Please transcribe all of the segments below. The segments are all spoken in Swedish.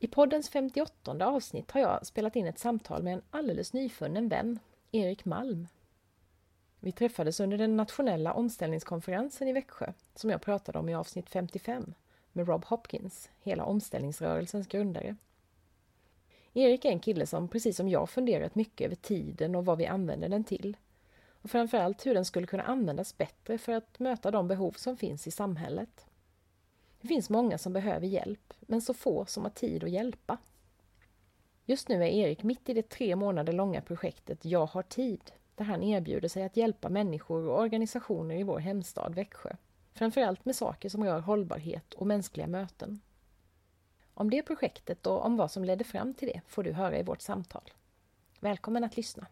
I poddens 58 avsnitt har jag spelat in ett samtal med en alldeles nyfunnen vän, Erik Malm. Vi träffades under den nationella omställningskonferensen i Växjö som jag pratade om i avsnitt 55 med Rob Hopkins, hela omställningsrörelsens grundare. Erik är en kille som precis som jag funderat mycket över tiden och vad vi använder den till. Och framförallt hur den skulle kunna användas bättre för att möta de behov som finns i samhället. Det finns många som behöver hjälp, men så få som har tid att hjälpa. Just nu är Erik mitt i det tre månader långa projektet Jag har tid, där han erbjuder sig att hjälpa människor och organisationer i vår hemstad Växjö. Framförallt med saker som rör hållbarhet och mänskliga möten. Om det projektet och om vad som ledde fram till det får du höra i vårt samtal. Välkommen att lyssna!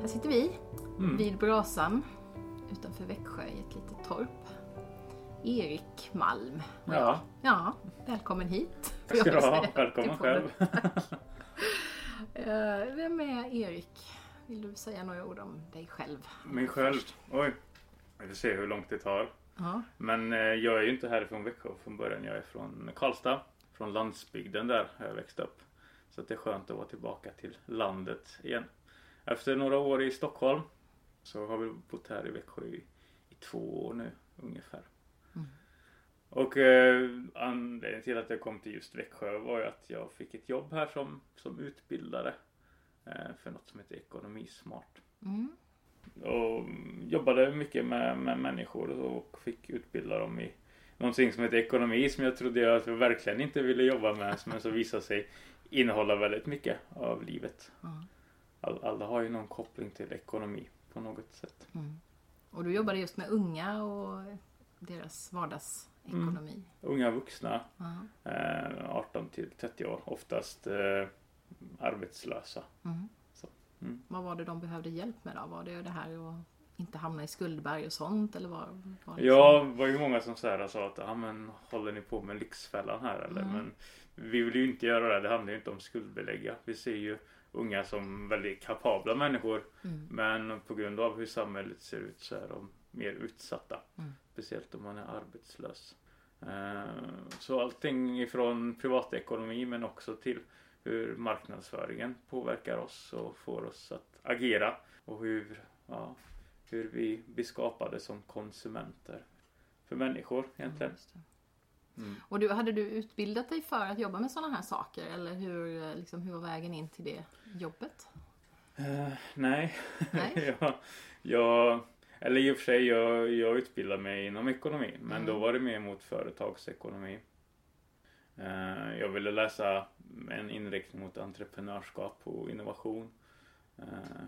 Här sitter vi Mm. vid brasan utanför Växjö i ett litet torp. Erik Malm. Ja, Ja, välkommen hit. tack ska du ha. Välkommen själv. Eh, Vem är Erik? Vill du säga några ord om dig själv? Mig själv. Oj. Vi får se hur långt det tar. Ja. Men eh, jag är ju inte härifrån Växjö från början. Jag är från Karlstad. Från landsbygden där jag växt upp. Så det är skönt att vara tillbaka till landet igen. Efter några år i Stockholm så har vi bott här i Växjö i, i två år nu ungefär. Mm. Och eh, anledningen till att jag kom till just Växjö var ju att jag fick ett jobb här som, som utbildare eh, för något som heter Ekonomismart. Mm. Och jobbade mycket med, med människor och fick utbilda dem i någonting som heter ekonomi som jag trodde jag att jag verkligen inte ville jobba med men som visade sig innehålla väldigt mycket av livet. Ja. All, alla har ju någon koppling till ekonomi på något sätt. Mm. Och du jobbade just med unga och deras vardagsekonomi. Unga vuxna, eh, 18 till 30 år, oftast eh, arbetslösa. Mm. Så, mm. Vad var det de behövde hjälp med då? Var det det här att inte hamna i skuldberg och sånt? Eller var, var det Ja, det var ju många som så här sa att ja men håller ni på med Lyxfällan här eller? Mm. Men vi vill ju inte göra det. Det handlar ju inte om skuldbelägga. Vi ser ju unga som väldigt kapabla människor. Mm. Men på grund av hur samhället ser ut så är de mer utsatta. Mm. Speciellt om man är arbetslös. Eh, Så allting ifrån privatekonomi men också till hur marknadsföringen påverkar oss och får oss att agera. Och hur, ja, hur vi blir skapade som konsumenter för människor egentligen. Det. Mm. Och du, hade du utbildat dig för att jobba med sådana här saker? Eller hur, eh, liksom, hur var vägen in till det jobbet? Eh, nej. Nej. jag, jag, eller i och för sig, jag, jag utbildade mig inom ekonomi. Men Mm. då var det mer mot företagsekonomi. Eh, jag ville läsa en inriktning mot entreprenörskap och innovation. Eh,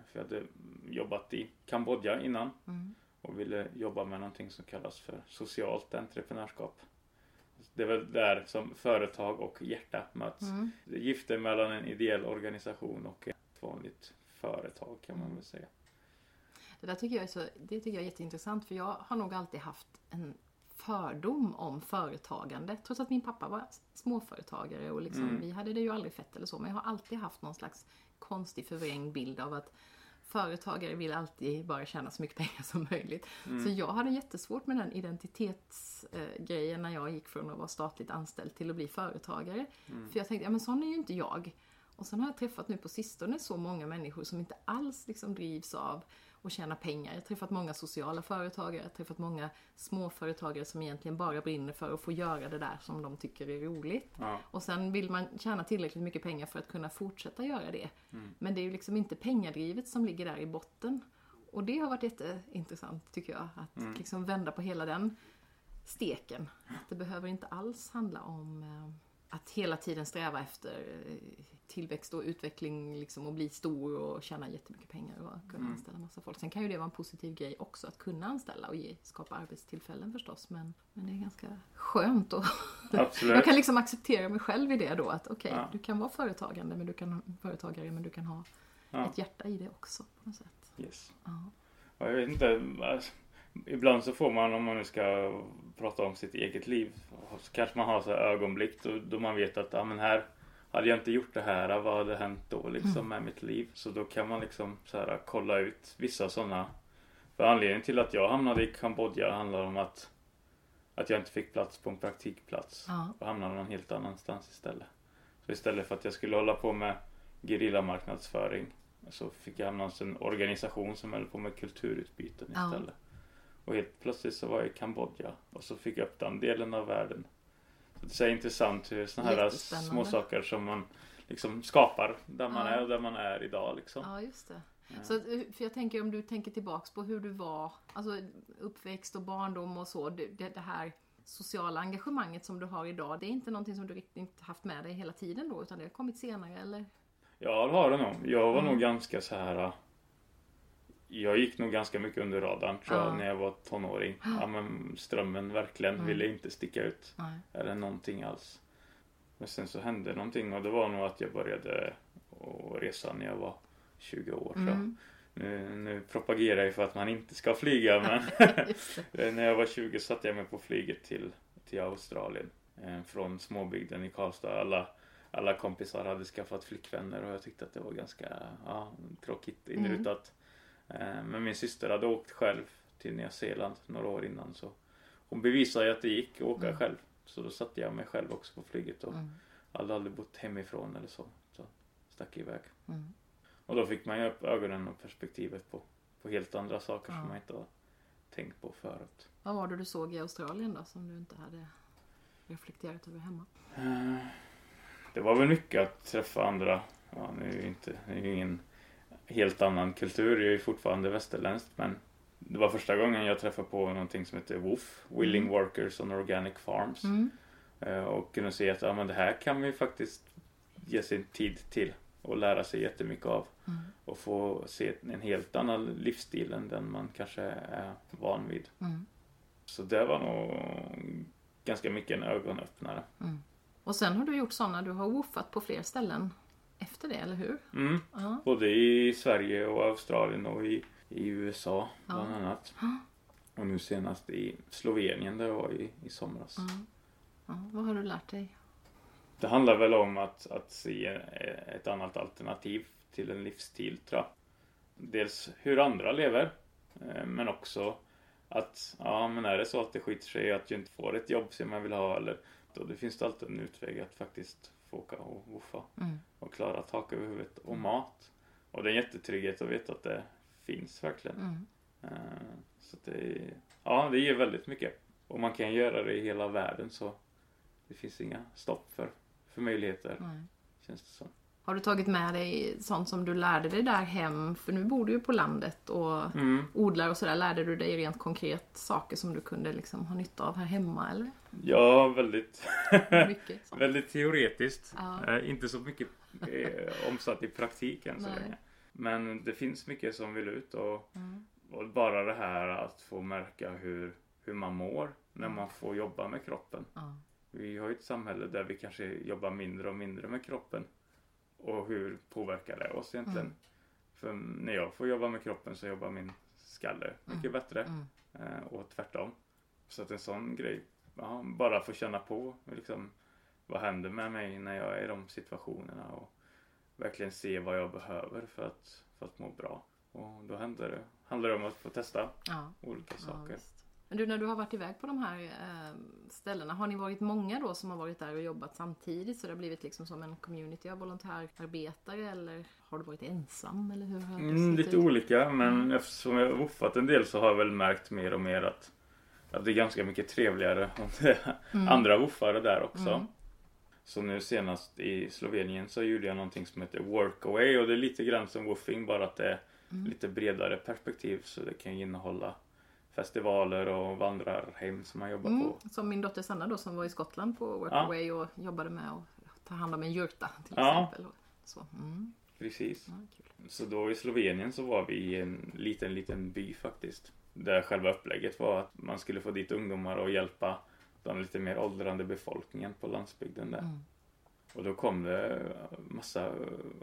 för jag hade jobbat i Kambodja innan Mm. och ville jobba med någonting som kallas för socialt entreprenörskap. Det är väl där som företag och hjärta möts. Mm. Gifter mellan en ideell organisation och ett vanligt företag kan man väl säga. Det där tycker jag är, så, det tycker jag är jätteintressant för jag har nog alltid haft en fördom om företagande. Trots att min pappa var småföretagare och liksom, Mm. vi hade det ju aldrig fett eller så. Men jag har alltid haft någon slags konstig förvrängd bild av att företagare vill alltid bara tjäna så mycket pengar som möjligt. Mm. Så jag hade jättesvårt med den identitetsgrejen när jag gick från att vara statligt anställd till att bli företagare. Mm. För jag tänkte, ja men sån är ju inte jag. Och sen har jag träffat nu på sistone så många människor som inte alls liksom drivs av att tjäna pengar. Jag har träffat många sociala företagare, jag har träffat många småföretagare som egentligen bara brinner för att få göra det där som de tycker är roligt. Ja. Och sen vill man tjäna tillräckligt mycket pengar för att kunna fortsätta göra det. Mm. Men det är ju liksom inte pengadrivet som ligger där i botten. Och det har varit jätteintressant tycker jag. Att Mm. liksom vända på hela den steken. Att det behöver inte alls handla om eh, att hela tiden sträva efter eh, tillväxt och utveckling liksom, och bli stor och tjäna jättemycket pengar och kunna Mm. anställa massa folk. Sen kan ju det vara en positiv grej också att kunna anställa och ge, skapa arbetstillfällen förstås. Men, men det är ganska skönt och jag kan liksom acceptera mig själv i det då att okej, Ja. du kan vara företagande men du kan, företagare men du kan ha Ja. ett hjärta i det också på något sätt. Yes. Ja. Ja, Jag vet inte. Ibland så får man, om man nu ska prata om sitt eget liv, så kanske man har så här ögonblick då, då man vet att, ja men här hade jag inte gjort det här, vad hade hänt då liksom med mitt liv? Så då kan man liksom så här kolla ut vissa sådana. För anledningen till att jag hamnade i Kambodja handlar om att, att jag inte fick plats på en praktikplats. Ja. och hamnade någon helt annanstans istället. Så istället för att jag skulle hålla på med gerillamarknadsföring så fick jag hamna hos en organisation som höll på med kulturutbyten Ja. Och helt plötsligt så var jag i Kambodja och så fick jag upp den delen av världen. Så det är så intressant hur sådana här små saker som man liksom skapar där man Ja. är och där man är idag liksom. Ja, just det. Så, att, eh, för jag tänker om du tänker tillbaks på hur du var, alltså uppväxt och barndom och så, det, det det här sociala engagemanget som du har idag, det är inte någonting som du riktigt haft med dig hela tiden då, utan det har kommit senare eller? Ja, det har det nog. Jag var Mm. nog ganska så här. Jag gick nog ganska mycket under radarn tror jag Ja. när jag var tonåring. Ja, men strömmen verkligen Mm. ville inte sticka ut. Nej. Eller någonting alls. Men sen så hände någonting och det var nog att jag började resa när jag var 20 år. Mm. Nu, nu propagerar jag för att man inte ska flyga men när jag var 20 satte jag mig på flyget till, till Australien. Eh, från småbygden i Karlstad. Alla, alla kompisar hade skaffat flickvänner och jag tyckte att det var ganska ja, tråkigt inrutat. Eh, men min syster hade åkt själv till Nya Zeeland några år innan så hon bevisade ju att det gick att åka Mm. själv. Så då satte jag mig själv också på flyget och Mm. hade aldrig bott hemifrån eller så. Så stack jag iväg. Mm. Och då fick man ju upp ögonen och perspektivet på, på helt andra saker Ja. som man inte har tänkt på förut. Vad var det du såg i Australien då, som du inte hade reflekterat över hemma? Eh, Det var väl mycket att träffa andra. Ja, nu är ju inte, det är ingen helt annan kultur. Jag är ju fortfarande västerländskt men det var första gången jag träffade på någonting som heter WOF, Willing Mm. Workers on Organic Farms. Mm. Eh, Och kunde se att ja, men det här kan vi faktiskt ge sin tid till och lära sig jättemycket av. Mm. Och få se en helt annan livsstil än den man kanske är van vid. Mm. Så det var nog ganska mycket en ögonöppnare. Mm. Och sen har du gjort sådana, du har woofat på fler ställen efter det, eller hur? Mm. Ja. Både i Sverige och Australien och i, i USA bland Ja. annat. Och nu senast i Slovenien där jag var i, i somras. Ja. Vad har du lärt dig? Det handlar väl om att, att se ett annat alternativ till en livsstil tror jag. Dels hur andra lever eh, men också att ja men är det så att det skiter sig att jag inte får ett jobb som jag vill ha eller då det finns det alltid en utväg att faktiskt få åka och woofa Mm. och klara tak över huvudet och mat. Och det är en jättetrygghet att veta att det finns verkligen. Mm. Eh, Så det, ja, det ger väldigt mycket. Och man kan göra det i hela världen så det finns inga stopp för, för möjligheter, Nej. känns det som. Har du tagit med dig sånt som du lärde dig där hem? För nu bor du ju på landet och Mm. odlar och sådär. Lärde du dig rent konkret saker som du kunde liksom ha nytta av här hemma eller? Ja, väldigt, Mycket väldigt teoretiskt. Ja. Eh, inte så mycket eh, omsatt i praktiken så Nej. länge. Men det finns mycket som vill ut och, Mm. och bara det här att få märka hur, hur man mår när man får jobba med kroppen. Ja. Vi har ju ett samhälle där vi kanske jobbar mindre och mindre med kroppen. Och hur påverkar det oss egentligen? Mm. För när jag får jobba med kroppen så jobbar min skalle mycket bättre. Mm. Eh, och tvärtom. Så att en sån grej, ja, bara få känna på liksom, vad händer med mig när jag är i de situationerna och verkligen se vad jag behöver för att, för att må bra. Och då händer det, handlar det om att få testa Ja. olika Ja, saker. visst. Men du, när du har varit iväg på de här eh, ställena, har ni varit många då som har varit där och jobbat samtidigt? Så det har blivit liksom som en community av volontärarbetare eller har du varit ensam eller hur Mm, lite ut? olika men eftersom jag har woffat en del så har jag väl märkt mer och mer att, att det är ganska mycket trevligare om det är Mm. andra woffare där också. Mm. Så nu senast i Slovenien så gjorde jag någonting som heter Workaway och det är lite grann som woofing bara att det är Mm. lite bredare perspektiv så det kan innehålla festivaler och vandrarhem som man jobbar Mm, på. som min dotter Sanna då som var i Skottland på Ja. Workaway och jobbade med att ta hand om en jurta till Ja. exempel. Så, mm, Precis. ja. Så då i Slovenien så var vi i en liten, liten by faktiskt. Där själva upplägget var att man skulle få dit ungdomar och hjälpa den lite mer åldrande befolkningen på landsbygden där. Mm. Och då kom det massa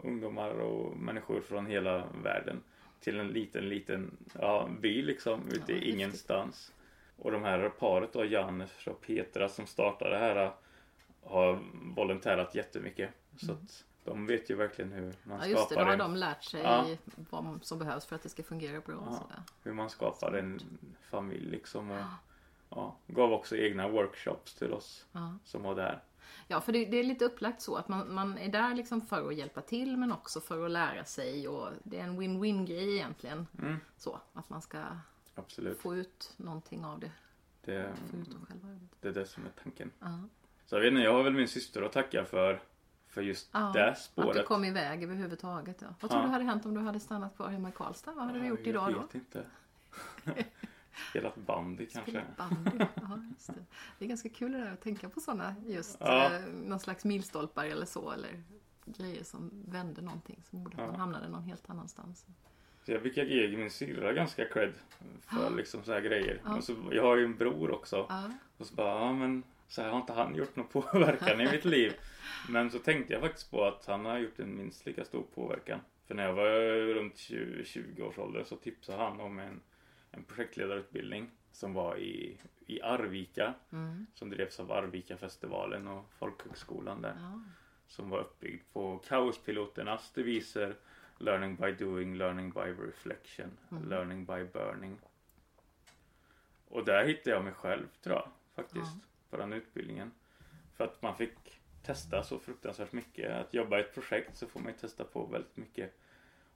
ungdomar och människor från hela världen till en liten, liten ja, by liksom ute Ja, i ingenstans. Och de här paret då, Jannes och Petra som startade det här har volontärat jättemycket. Så att de vet ju verkligen hur man. Ja just det, då skapar har en, de lärt sig Ja. vad som behövs för att det ska fungera bra. Ja. Hur man skapar en familj liksom. Och, ja, gav också egna workshops till oss som var där. Ja, för det, det är lite upplagt så att man, man är där liksom för att hjälpa till men också för att lära sig och det är en win-win grej egentligen. Mm, Så, att man ska absolut. få ut någonting av det. Det, arbetet. det är det som är tanken. Ja. Så jag vet inte, jag har väl min syster att tacka för, för just Ja, det Att du spåret. kom iväg överhuvudtaget. Ja. Vad tror Ja. du hade hänt om du hade stannat kvar hemma i Karlstad? Vad hade du Ja, gjort idag jag då? vet inte. Spelat bandy kanske. Spelat bandy. Ja, just det. det är ganska kul det där att tänka på sådana just Ja. eh, någon slags milstolpar eller så eller grejer som vände någonting som gjorde att Ja. man hamnade någon helt annanstans. Så jag fick ge min syrra ganska cred för liksom så här grejer. Ja. Och så, jag har ju en bror också. Ja, Och så bara, ja men så här har inte han gjort någon påverkan i mitt liv. Men så tänkte jag faktiskt på att han har gjort en minst lika stor påverkan. För när jag var runt 20, 20 års ålder så tipsade han om en, en projektledarutbildning som var i, i Arvika. mm. Som drevs av Arvika-festivalen och folkhögskolan där. ja. Som var uppbyggd på kaospiloternas deviser Learning by doing, learning by reflection, Mm. learning by burning. Och där hittade jag mig själv tror jag faktiskt. Ja. På den utbildningen. För att man fick testa så fruktansvärt mycket. Att jobba i ett projekt så får man ju testa på väldigt mycket.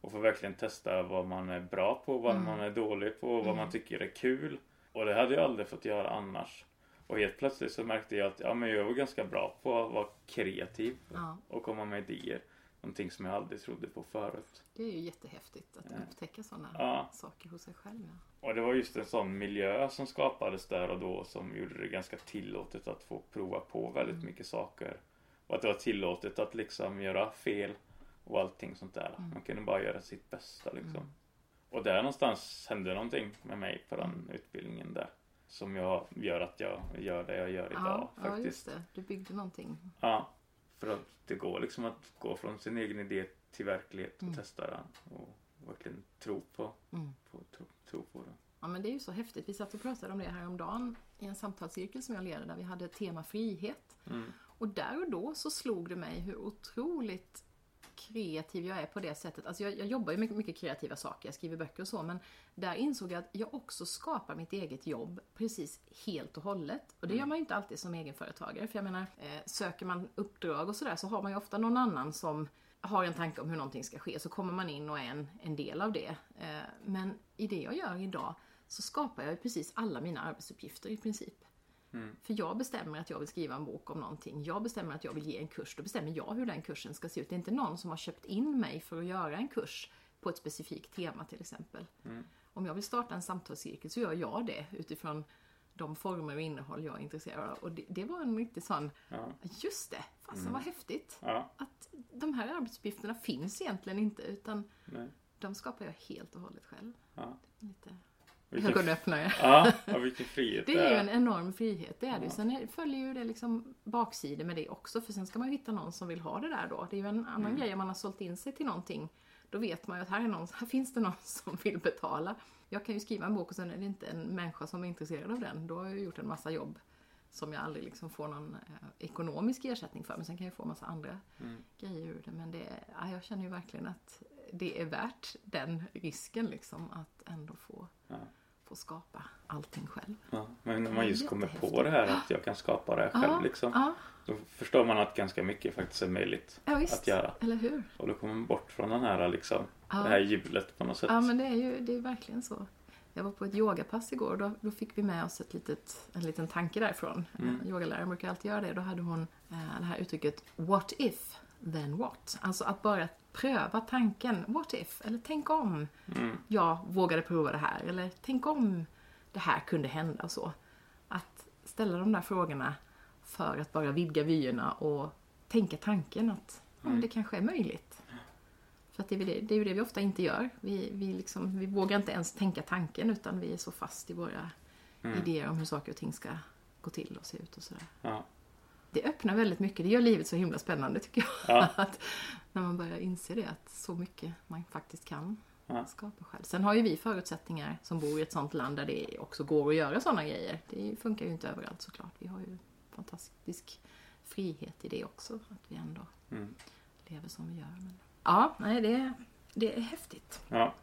Och får verkligen testa vad man är bra på, vad Mm. man är dålig på, vad Mm. man tycker är kul. Och det hade jag aldrig fått göra annars. Och helt plötsligt så märkte jag att ja, men jag var ganska bra på att vara kreativ ja, och komma med idéer. Någonting som jag aldrig trodde på förut. det är ju jättehäftigt att upptäcka sådana Ja, saker hos sig själv. Ja. Och det var just en sån miljö som skapades där och då som gjorde det ganska tillåtet att få prova på väldigt Mm. mycket saker. Och att det var tillåtet att liksom göra fel och allting sånt där. Mm. Man kunde bara göra sitt bästa liksom. Mm. Och där någonstans hände någonting med mig på den utbildningen där. Som jag gör att jag gör det jag gör idag Ja, ja, faktiskt. just det. Du byggde någonting. Ja, för att det går liksom att gå från sin egen idé till verklighet och Mm. testa den och verkligen tro på, Mm. på, tro, tro på det. Ja men det är ju så häftigt. Vi satt och pratade om det här om dagen i en samtalscirkel som jag leder där vi hade tema frihet. Mm. Och där och då så slog det mig hur otroligt kreativ jag är på det sättet. Alltså jag, jag jobbar ju med mycket kreativa saker, jag skriver böcker och så, men där insåg jag att jag också skapar mitt eget jobb precis helt och hållet. Och det gör man ju inte alltid som egenföretagare, för jag menar, eh, söker man uppdrag och sådär så har man ju ofta någon annan som har en tanke om hur någonting ska ske, så kommer man in och är en, en del av det. Eh, men i det jag gör idag så skapar jag precis alla mina arbetsuppgifter i princip. Mm. För jag bestämmer att jag vill skriva en bok om någonting. Jag bestämmer att jag vill ge en kurs. Då bestämmer jag hur den kursen ska se ut. Det är inte någon som har köpt in mig för att göra en kurs på ett specifikt tema till exempel. Mm. Om jag vill starta en samtalscirkel så gör jag det utifrån de former och innehåll jag är intresserad av. Och det, det var en riktig sån, Ja, just det, fasen Mm. vad häftigt. ja, Att de här arbetsuppgifterna finns egentligen inte utan nej, de skapar jag helt och hållet själv. ja. Lite Vilken, ögonöppnare. ja, ja, vilken frihet Det är ju en enorm frihet, det är det. Ja. Sen är- följer ju det liksom baksidor med det också, för sen ska man ju hitta någon som vill ha det där då. Det är ju en annan Mm. grej om man har sålt in sig till någonting. Då vet man ju att här, är någon, här finns det någon som vill betala. Jag kan ju skriva en bok och sen är det inte en människa som är intresserad av den. Då har jag gjort en massa jobb som jag aldrig liksom får någon eh, ekonomisk ersättning för. Men sen kan jag få en massa andra Mm. grejer ur det. Men det, ja, jag känner ju verkligen att det är värt den risken liksom att ändå få, Ja. Få skapa allting själv. Ja, men när man just kommer på det här att jag kan skapa det här själv Ja, liksom. Ja, Då förstår man att ganska mycket faktiskt är möjligt ja att göra. Eller hur? Och då kommer man bort från den här liksom, Ja. det här hjulet på något sätt. Ja, men det är ju det är verkligen så. Jag var på ett yogapass igår och då, då fick vi med oss ett litet, en liten tanke därifrån. Mm. Yogaläraren brukar alltid göra det. Då hade hon eh, det här uttrycket What if, then what? Alltså att bara pröva tanken What if? Eller tänk om Mm. jag vågade prova det här. Eller tänk om det här kunde hända och så. Att ställa de där frågorna för att bara vidga vyerna och tänka tanken att ja, Mm. det kanske är möjligt. För att det är, det, det är ju det vi ofta inte gör. Vi, vi, liksom, vi vågar inte ens tänka tanken utan vi är så fast i våra Mm. idéer om hur saker och ting ska gå till och se ut och sådär. Ja. Det öppnar väldigt mycket. Det gör livet så himla spännande tycker jag. Ja. Att, när man börjar inse det, att så mycket man faktiskt kan Ja. skapa själv. Sen har ju vi förutsättningar som bor i ett sånt land där det också går att göra sådana grejer. Det funkar ju inte överallt såklart. Vi har ju fantastisk frihet i det också. Att vi ändå Mm. lever som vi gör. Men... Ja, nej det, det är häftigt. Ja.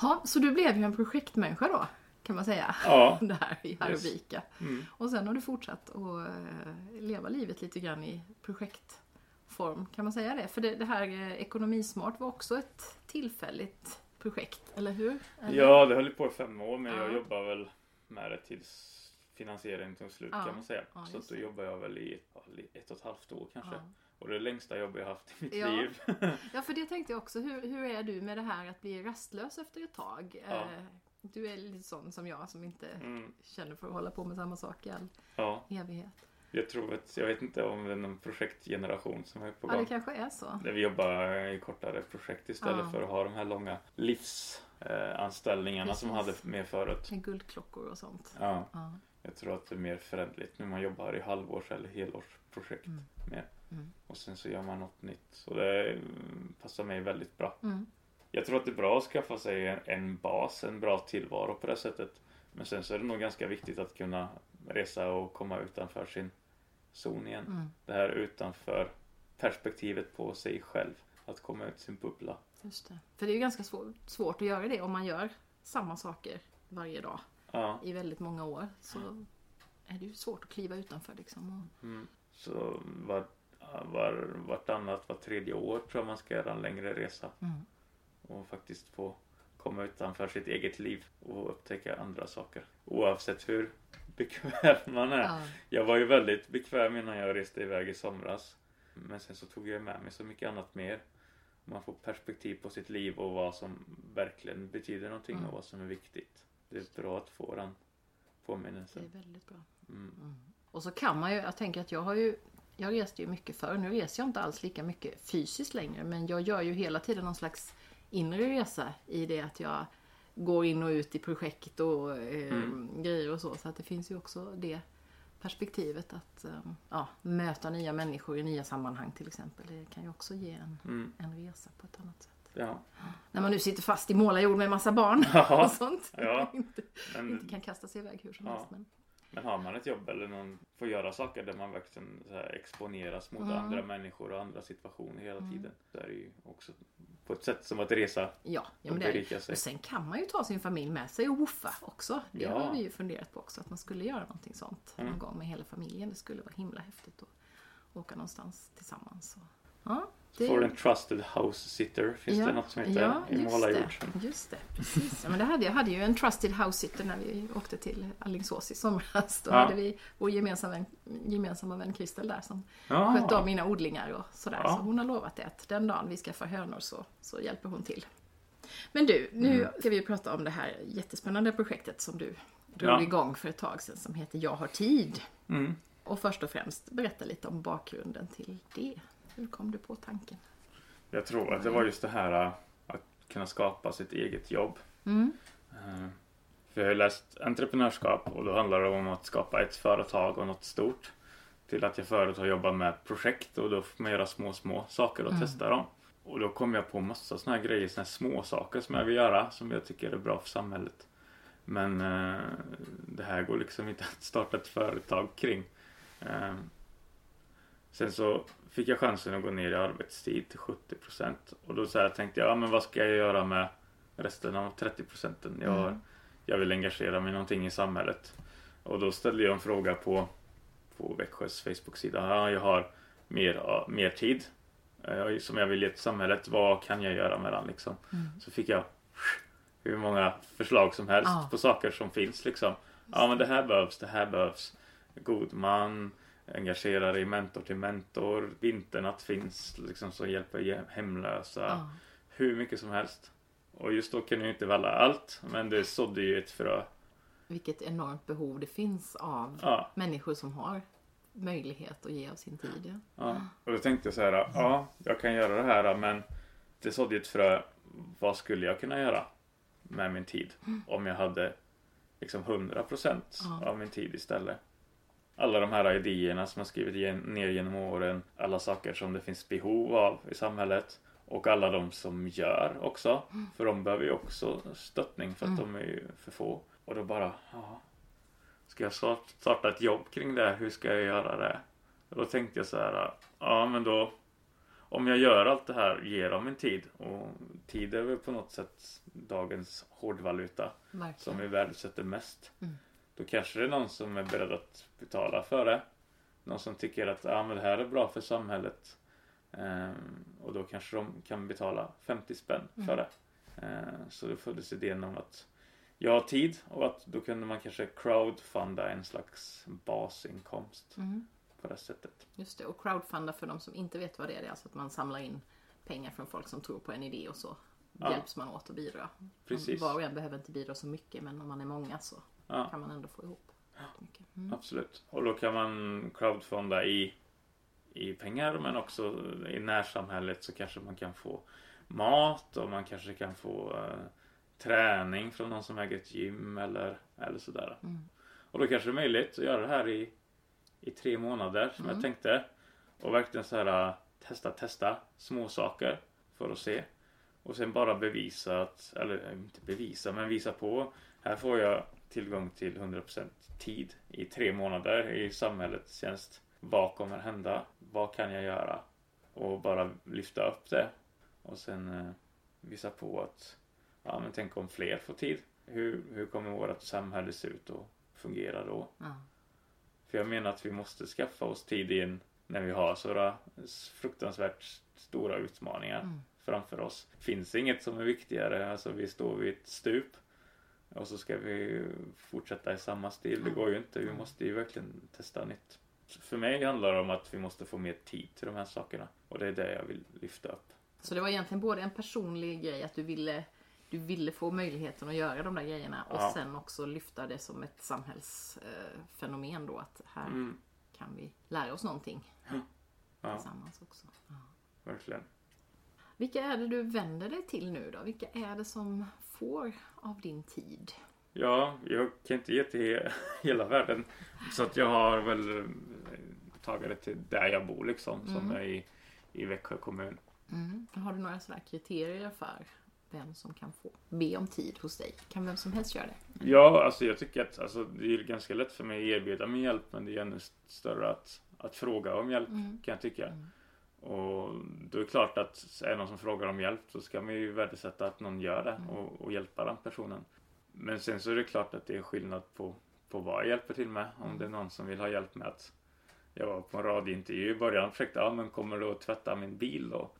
Ja, så du blev ju en projektmänniska då, kan man säga. Ja. Där i Arvika. Mm. Och sen har du fortsatt att eh, leva livet lite grann i projektform, kan man säga det? För det, det här eh, Ekonomismart var också ett tillfälligt projekt, eller hur? Eller? Ja, det höll på i fem år men Ja. jag jobbar väl med det tills finansieringen tog slut Ja. kan man säga. Ja, så att då jobbar jag väl i ett, och ett halvt år kanske. Ja. Och det är det längsta jobb jag haft i mitt liv. ja, för det tänkte jag också. Hur, hur är du med det här att bli rastlös efter ett tag? Eh, Du är lite sån som jag som inte Mm. känner för att hålla på med samma sak i all Ja, evighet. jag tror att, jag vet inte om det är någon projektgeneration som är på Ja, det gång. kanske är så. Där vi jobbar i kortare projekt istället Ja. för att ha de här långa livsanställningarna anställningarna som Precis. hade mer förut. Med guldklockor och sånt. Ja, Ja. jag tror att det är mer förändligt när man jobbar i halvårs eller helårsprojekt Mm. mer. Mm. Och sen så gör man något nytt. Så det passar mig väldigt bra. Mm. Jag tror att det är bra att skaffa sig en, en bas, en bra tillvaro på det sättet. Men sen så är det nog ganska viktigt att kunna resa och komma utanför sin zon igen. Mm. Det här utanför perspektivet på sig själv. Att komma ut sin bubbla. Just det. För det är ju ganska svår, svårt att göra det om man gör samma saker varje dag Ja, i väldigt många år. Så är det ju svårt att kliva utanför liksom. Mm. Så var, var, vartannat, var tredje år tror jag man ska göra en längre resa. mm. Och faktiskt få komma utanför sitt eget liv och upptäcka andra saker. Oavsett hur bekväm man är. Ja. Jag var ju väldigt bekväm innan jag reste iväg i somras. Men sen så tog jag med mig så mycket annat mer. Man får perspektiv på sitt liv och vad som verkligen betyder någonting Mm. och vad som är viktigt. Det är bra att få den Det påminnelsen. är väldigt bra. Mm. Och så kan man ju, jag tänker att jag har ju jag reste ju mycket förr, nu reser jag inte alls lika mycket fysiskt längre men jag gör ju hela tiden någon slags inre resa i det att jag går in och ut i projekt och eh, Mm. grejer och så. Så att det finns ju också det perspektivet att eh, ja, möta nya människor i nya sammanhang till exempel. Det kan ju också ge en, Mm. en resa på ett annat sätt. Ja. När man nu sitter fast i målarjord med massa barn Ja. och sånt. Ja. inte, inte Men, kan kasta sig iväg hur som Ja. helst. Men, men har man ett jobb eller någon får göra saker där man verkligen exponeras mot Mm. andra människor och andra situationer hela tiden. Så är det ju också på ett sätt som att resa ja, ja och berika sig. Och sen kan man ju ta sin familj med sig och woofa också. Det Ja. har vi ju funderat på också, att man skulle göra någonting sånt Mm. någon gång med hela familjen. Det skulle vara himla häftigt att åka någonstans tillsammans. Och, ja, det, en trusted house sitter finns ja, det något som heter ja, i målarjord. just det, precis. Ja, men det hade, jag hade ju en trusted house sitter när vi åkte till Alingsås i somras. Då Ja. hade vi vår gemensamma vän, gemensamma vän Kristel där som skötte om mina odlingar och sådär. Ja. Så hon har lovat det att den dagen vi skaffar hönor så, så hjälper hon till. Men du, nu Mm. ska vi prata om det här jättespännande projektet som du drog Ja. igång för ett tag sedan som heter Jag har tid. Mm. Och först och främst berätta lite om bakgrunden till det. Hur kom du på tanken? Jag tror att det var just det här äh, att kunna skapa sitt eget jobb. Mm. Eh, För jag har läst entreprenörskap och då handlar det om att skapa ett företag och något stort. Till att jag förut har jobbat med projekt och då får man göra små, små saker och Mm. testa dem. Och då kom jag på massa såna här grejer, såna här små saker som jag vill göra som jag tycker är bra för samhället. Men eh, det här går liksom inte att starta ett företag kring. Eh, sen så fick jag chansen att gå ner i arbetstid till 70% och då så här tänkte jag, ja men vad ska jag göra med resten av 30 procenten? Jag, har- Mm. jag vill engagera mig i någonting i samhället. Och då ställde jag en fråga på, på Växjös Facebook-sida. Ja, jag har mer, mer tid eh, som jag vill ge till samhället. Vad kan jag göra med den liksom? Mm. Så fick jag hur många förslag som helst Ja. på saker som finns liksom. Ja men det här behövs, det här behövs. God man, engagera dig mentor till mentor. Vinternatt finns liksom som hjälper hemlösa. Ja. Hur mycket som helst. Och just då kunde jag inte välja allt. Men det sådde ju ett frö vilket enormt behov det finns av Ja, människor som har möjlighet att ge av sin tid. Ja. Och då tänkte jag så här, ja, jag kan göra det här men det sådde ett frö. Vad skulle jag kunna göra med min tid om jag hade liksom 100% Ja. av min tid istället? Alla de här idéerna som jag skrivit ner genom åren, alla saker som det finns behov av i samhället och alla de som gör också. För de behöver ju också stöttning för att de är ju för få. Och då bara, ja. Ska jag start- starta ett jobb kring det? Hur ska jag göra det? Och då tänkte jag så här, ja men då om jag gör allt det här, ger dem min tid och tid är väl på något sätt dagens hårdvaluta som Verkligen. vi värdesätter mest. Mm. Då kanske det är någon som är beredd att betala för det. Någon som tycker att ah, men det här är bra för samhället. Ehm, och då kanske de kan betala 50 spänn för Mm. det. Ehm, så då föddes idén om att jag har tid och att då kunde man kanske crowdfunda en slags basinkomst Mm. på det sättet. Just det, och crowdfunda för de som inte vet vad det är, det är alltså att man samlar in pengar från folk som tror på en idé och så Ja. hjälps man åt att bidra. Precis. Var och en behöver inte bidra så mycket men om man är många så Ja. kan man ändå få ihop. Mm. Absolut. Och då kan man crowdfunda i, i pengar men också i närsamhället så kanske man kan få mat och man kanske kan få eh, träning från någon som äger ett gym eller, eller sådär. Mm. Och då kanske det är möjligt att göra det här i, i tre månader som Mm. jag tänkte. Och verkligen så här eh, testa, testa små saker för att se. Och sen bara bevisa att, eller inte bevisa, men visa på. Här får jag tillgång till 100% tid i tre månader i samhällets tjänst. Vad kommer hända? Vad kan jag göra? Och bara lyfta upp det. Och sen eh, visa på att, ja men tänk om fler får tid. Hur, hur kommer vårt samhälle se ut och fungera då? Ja. För jag menar att vi måste skaffa oss tid in när vi har sådana fruktansvärt stora utmaningar Mm. framför oss. Finns inget som är viktigare, alltså vi står vid ett stup och så ska vi fortsätta i samma stil. Det går ju inte, vi måste ju verkligen testa nytt. För mig handlar det om att vi måste få mer tid till de här sakerna och det är det jag vill lyfta upp. Så det var egentligen både en personlig grej att du ville du ville få möjligheten att göra de där grejerna och Ja. sen också lyfta det som ett samhällsfenomen då att här Mm, kan vi lära oss någonting ja, tillsammans också. Ja. verkligen. Vilka är det du vänder dig till nu då? Vilka är det som får av din tid? Ja, jag kan inte ge till he- hela världen. Så att jag har väl eh, tagit det till där jag bor liksom, som är i, i Växjö kommun. Mm. Har du några sådana kriterier för vem som kan få be om tid hos dig? Kan vem som helst göra det? Ja, alltså jag tycker att alltså, det är ganska lätt för mig att erbjuda min hjälp men det är ännu större att, att fråga om hjälp kan jag tycka. Och då är det klart att är det någon som frågar om hjälp så ska man ju värdesätta att någon gör det och, och hjälpa den personen. Men sen så är det klart att det är skillnad på, på vad jag hjälper till med. Om det är någon som vill ha hjälp med att jag var på en radiointervju i början och försökte, ja men kommer du att tvätta min bil då?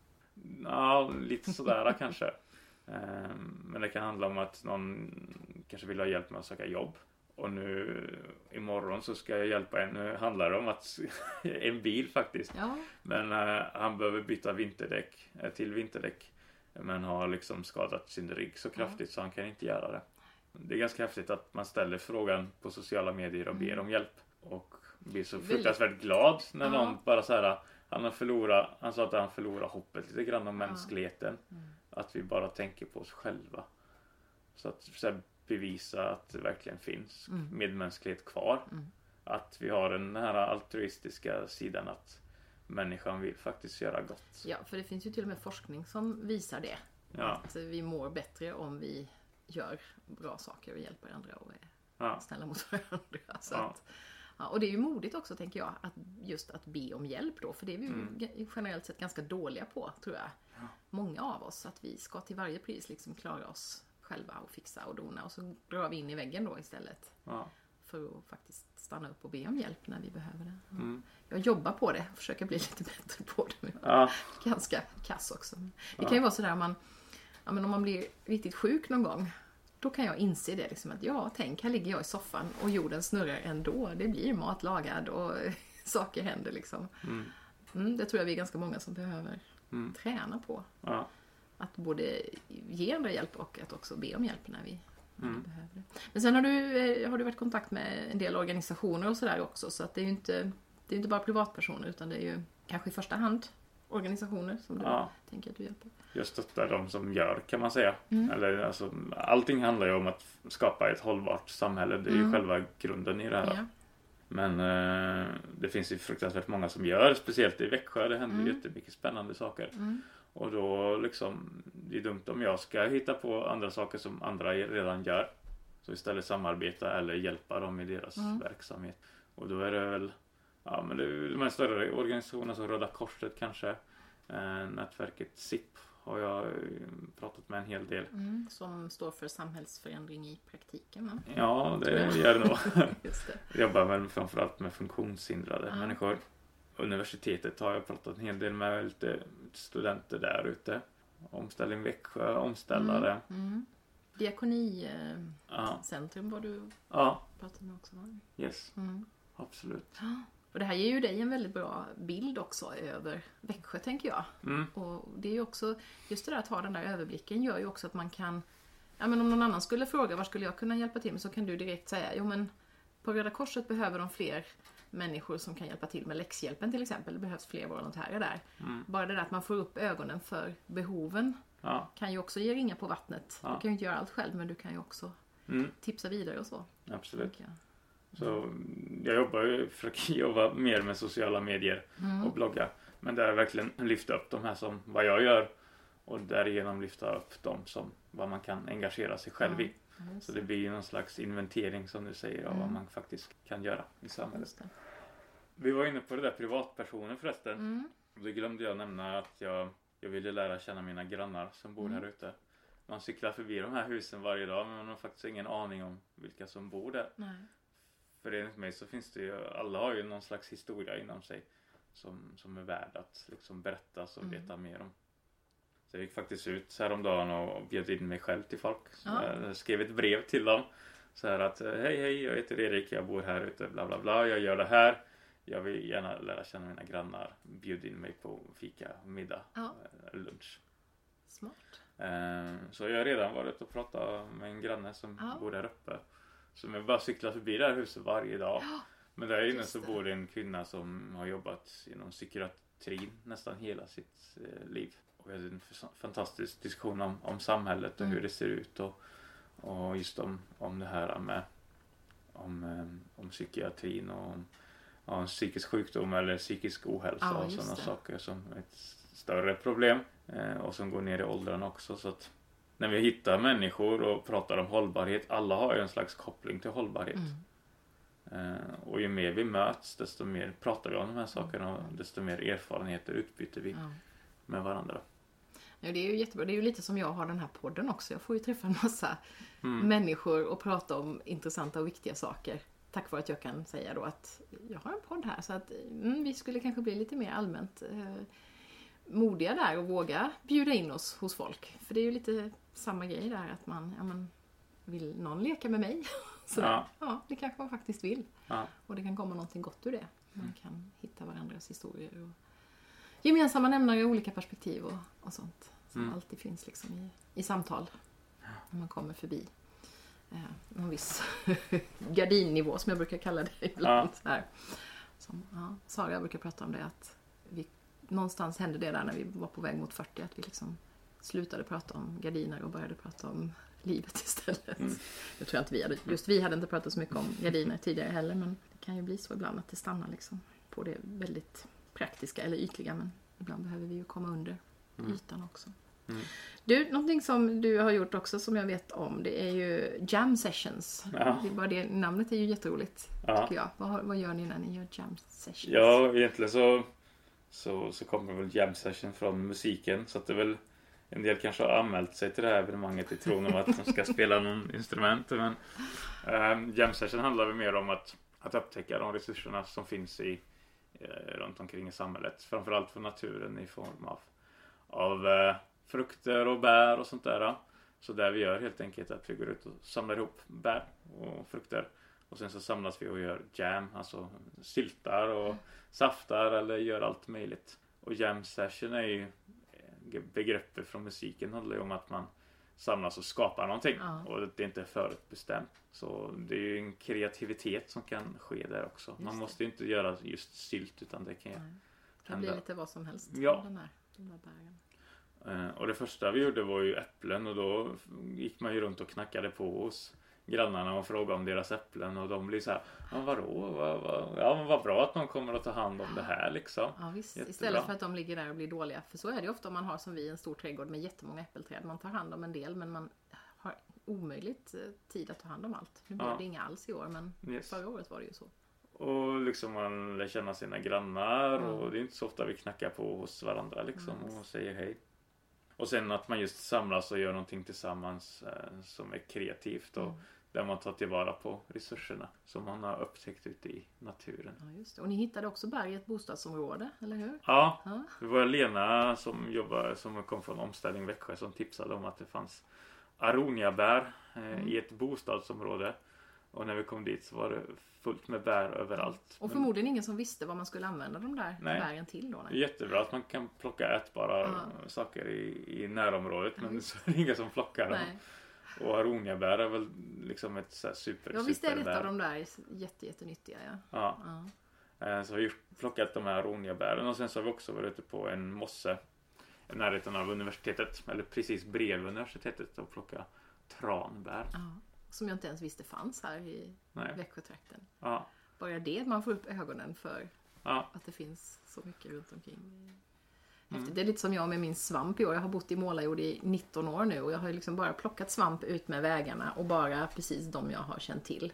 Ja, lite sådär kanske. Ehm, Men det kan handla om att någon kanske vill ha hjälp med att söka jobb. Och nu imorgon så ska jag hjälpa en. Nu handlar det om att en bil faktiskt. Ja, Men eh, han behöver byta vinterdäck eh, till vinterdäck. Men har liksom skadat sin rygg så kraftigt så han kan inte göra det. Det är ganska häftigt att man ställer frågan på sociala medier och ber om hjälp. Och blir så fruktansvärt glad när Ja. någon bara så här. Han har förlorat, han sa att han förlorar hoppet lite grann om mänskligheten. Att vi bara tänker på oss själva. Så att så här, bevisa att det verkligen finns medmänsklighet kvar. Att vi har den här altruistiska sidan att människan vill faktiskt göra gott. ja, för det finns ju till och med forskning som visar det. Ja, Att vi mår bättre om vi gör bra saker och hjälper andra och är ja, snälla mot varandra. Så Ja. att, ja, och det är ju modigt också tänker jag, att just att be om hjälp då. För det är vi Mm. ge- generellt sett ganska dåliga på, tror jag. Många av oss, att vi ska till varje pris liksom klara oss själva och fixa och dona. Och så drar vi in i väggen då istället. ja. För att faktiskt stanna upp och be om hjälp när vi behöver det. Ja. Mm. Jag jobbar på det, försöker bli lite bättre på det. Men ganska kass också. Det kan ju vara sådär om man, ja, men om man blir riktigt sjuk någon gång. Då kan jag inse det liksom att ja, tänk här ligger jag i soffan och jorden snurrar ändå. Det blir mat lagad och saker händer liksom. Mm, det tror jag vi är ganska många som behöver träna på. ja. Att både ge andra hjälp och att också be om hjälp när vi, Mm. Behöver det. Men sen har du, eh, har du varit i kontakt med en del organisationer och sådär också så att det är ju inte, det är inte bara privatpersoner utan det är ju kanske i första hand organisationer som du ja. tänker att du hjälper? Jag stöttar de som gör kan man säga. Mm. Eller, alltså, allting handlar ju om att skapa ett hållbart samhälle. Det är mm. ju själva grunden i det här. Ja. Men eh, det finns ju fruktansvärt många som gör, speciellt i Växjö. Det händer mm. jättemycket spännande saker. Mm. Och då liksom, det är dumt om jag ska hitta på andra saker som andra redan gör. Så istället samarbeta eller hjälpa dem i deras mm. verksamhet. Och då är det väl ja, men det är de här större organisationerna som Röda Korset kanske. Eh, nätverket SIP har jag pratat med en hel del. Mm, som står för samhällsförändring i praktiken va? Ja, det gör det nog. Jag jobbar väl framförallt med funktionshindrade ah. människor. Universitetet har jag pratat en hel del med lite studenter där ute. Omställning Växjö, omställare. Mm, mm. Diakonicentrum eh, var du ja. pratade med också va? Yes, mm. absolut. Och det här ger ju dig en väldigt bra bild också över Växjö tänker jag. Mm. Och det är ju också, just det där att ha den där överblicken gör ju också att man kan Ja men om någon annan skulle fråga var skulle jag kunna hjälpa till med så kan du direkt säga jo men på Röda Korset behöver de fler människor som kan hjälpa till med läxhjälpen till exempel. Det behövs fler volontärer där. Mm. Bara det där att man får upp ögonen för behoven ja. kan ju också ge ringa på vattnet. Ja. Du kan ju inte göra allt själv men du kan ju också mm. tipsa vidare och så. Absolut. Så jag jobbar försöker jobba mer med sociala medier mm. och blogga. Men där verkligen lyfta upp de här som vad jag gör och därigenom lyfta upp dem som vad man kan engagera sig själv mm. Så det blir ju någon slags inventering som du säger av mm. vad man faktiskt kan göra i samhället. Vi var inne på det där privatpersoner förresten. Mm. Då glömde jag nämna att jag, jag ville lära känna mina grannar som bor mm. här ute. Man cyklar förbi de här husen varje dag men man har faktiskt ingen aning om vilka som bor där. Nej. För enligt mig så finns det ju, alla har ju någon slags historia inom sig som, som är värd att liksom berättas och mm. veta mer om. Så jag gick faktiskt ut häromdagen och bjöd in mig själv till folk. Ja. Jag skrev ett brev till dem. Så här att hej hej jag heter Erik, jag bor här ute, bla bla bla, jag gör det här. Jag vill gärna lära känna mina grannar. Bjud in mig på fika, middag, ja. Eh, lunch. Smart. Eh, så jag har redan varit och pratat med en granne som ja. bor där uppe. Som jag bara cyklar förbi det här huset varje dag. Ja, Men där inne så bor det en kvinna som har jobbat inom psykiatrin nästan hela sitt eh, liv. Vi hade en fantastisk diskussion om, om samhället och mm. hur det ser ut och, och just om, om det här med om, eh, om psykiatrin och om ja, psykisk sjukdom eller psykisk ohälsa ja, och sådana saker som är ett större problem eh, och som går ner i åldrarna också. Så att när vi hittar människor och pratar om hållbarhet, alla har ju en slags koppling till hållbarhet. Mm. Eh, och ju mer vi möts desto mer pratar vi om de här sakerna och desto mer erfarenheter utbyter vi mm. med varandra. Ja, det är ju jättebra. Det är ju lite som jag har den här podden också. Jag får ju träffa en massa mm. människor och prata om intressanta och viktiga saker. Tack vare att jag kan säga då att jag har en podd här. Så att mm, vi skulle kanske bli lite mer allmänt eh, modiga där och våga bjuda in oss hos folk. För det är ju lite samma grej där att man, ja men, vill någon leka med mig? Så ja. ja, det kanske man faktiskt vill. Ja. Och det kan komma någonting gott ur det. Man mm. kan hitta varandras historier och gemensamma nämnare och olika perspektiv och, och sånt. Som mm. alltid finns liksom i, i samtal. När man kommer förbi eh, någon viss gardinnivå som jag brukar kalla det ibland. Ja. Här. Som, ja, Sara brukar prata om det att vi, någonstans hände det där när vi var på väg mot 40 att vi liksom slutade prata om gardiner och började prata om livet istället. Mm. Jag tror inte vi hade, just vi hade inte pratat så mycket om gardiner tidigare heller men det kan ju bli så ibland att det stannar liksom på det väldigt praktiska eller ytliga men ibland behöver vi ju komma under mm. ytan också. Mm. Du, någonting som du har gjort också som jag vet om det är ju jam sessions. Ja. Det, bara det namnet är ju jätteroligt ja. tycker jag. Vad, vad gör ni när ni gör jam sessions? Ja, egentligen så, så, så kommer väl jam session från musiken så att det är väl en del kanske har anmält sig till det här evenemanget i tron om att de ska spela någon instrument. Men um, Jam Session handlar väl mer om att, att upptäcka de resurserna som finns i, eh, runt omkring i samhället. Framförallt för naturen i form av, av eh, frukter och bär och sånt där. Så det vi gör helt enkelt är att vi går ut och samlar ihop bär och frukter. Och sen så samlas vi och gör jam, alltså syltar och saftar eller gör allt möjligt. Och jam session är ju eh, begreppet från musiken handlar ju om att man samlas och skapa någonting. Ja. Och det är inte förutbestämt. Så det är ju en kreativitet som kan ske där också. Man det. måste ju inte göra just sylt utan det kan ju Nej. Det kan bli hända. lite vad som helst. Ja. Den här, de där bären. Eh, Och det första vi gjorde var ju äpplen och då gick man ju runt och knackade på hos grannarna och frågade om deras äpplen och de blir så här, ja vadå, vad, vad, ja men vad bra att någon kommer att ta hand om det här liksom. Ja, visst. Jättebra. Istället för att de ligger där och blir dåliga. För så är det ju ofta om man har som vi en stor trädgård med jättemånga äppelträd. Man tar hand om en del men man har omöjligt eh, tid att ta hand om allt. Nu blev Ja. det inga alls i år men Yes. förra året var det ju så. Och liksom man lär känna sina grannar Ja. och det är inte så ofta vi knackar på hos varandra liksom Mm. och säger hej. Och sen att man just samlas och gör någonting tillsammans eh, som är kreativt och Mm. Där man tar tillvara på resurserna som man har upptäckt ute i naturen. Ja, just det. Och ni hittade också berg i ett bostadsområde, eller hur? Ja, Ja. det var Lena som jobbar, som kom från Omställning Växjö som tipsade om att det fanns aroniabär eh, Mm. i ett bostadsområde. Och när vi kom dit så var det fullt med bär överallt. Och förmodligen ingen som visste vad man skulle använda de där Nej. bären till då. Nej. jättebra att man kan plocka ätbara Ja. saker i, i närområdet men så är det ingen som plockar dem. Nej. Och aroniabär är väl liksom ett så här super, Ja, visst är det ett av de där jätte, jättenyttiga. Ja. Ja. Ja. Eh, Så har vi plockat de här aroniabären och sen så har vi också varit ute på en mosse i närheten av universitetet, eller precis bredvid universitetet och plocka tranbär. Ja. Som jag inte ens visste fanns här i Nej. Växjötrakten. Ja, Bara det, man får upp ögonen för att det finns så mycket runt omkring. Mm. Det är lite som jag med min svamp i år. Jag har bott i Målarjord i 19 år nu och jag har liksom bara plockat svamp ut med vägarna och bara precis de jag har känt till.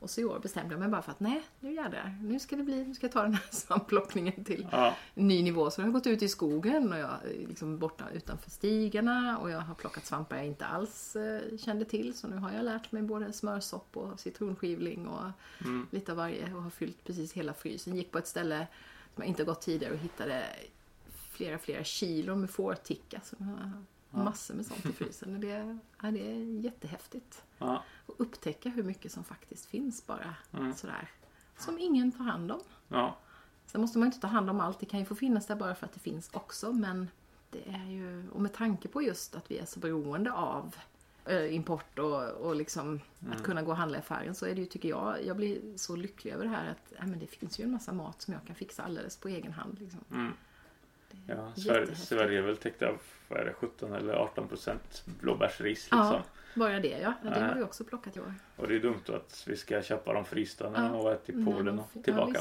Och så i år bestämde jag mig bara för att nej, nu jädrar, nu ska det bli, nu ska jag ta den här svampplockningen till ja, en ny nivå. Så jag har gått ut i skogen och jag är liksom borta utanför stigarna och jag har plockat svampar jag inte alls eh, kände till. Så nu har jag lärt mig både smörsopp och citronskivling och mm, lite av varje och har fyllt precis hela frysen. Gick på ett ställe som jag inte gått tidigare och hittade flera, flera kilon med fårticka. Så Ja. massor med sånt i frysen. Och Det, ja, det är jättehäftigt. ja, Att upptäcka hur mycket som faktiskt finns bara Mm. sådär. Som ingen tar hand om. ja, Sen måste man inte ta hand om allt. Det kan ju få finnas där bara för att det finns också. Men det är ju, och med tanke på just att vi är så beroende av eh, import och, och liksom att kunna gå och handla i affären så är det ju, tycker jag, jag blir så lycklig över det här att ja, men det finns ju en massa mat som jag kan fixa alldeles på egen hand. Liksom. mm. Ja. Sverige. Sverige är väl täckt av, vad är det, 17 eller 18 procent blåbärsris Ja, liksom. bara det ja. ja det har vi också plockat i år. Och det är dumt att vi ska köpa dem frysta när Ja. de har varit i Polen och tillbaka.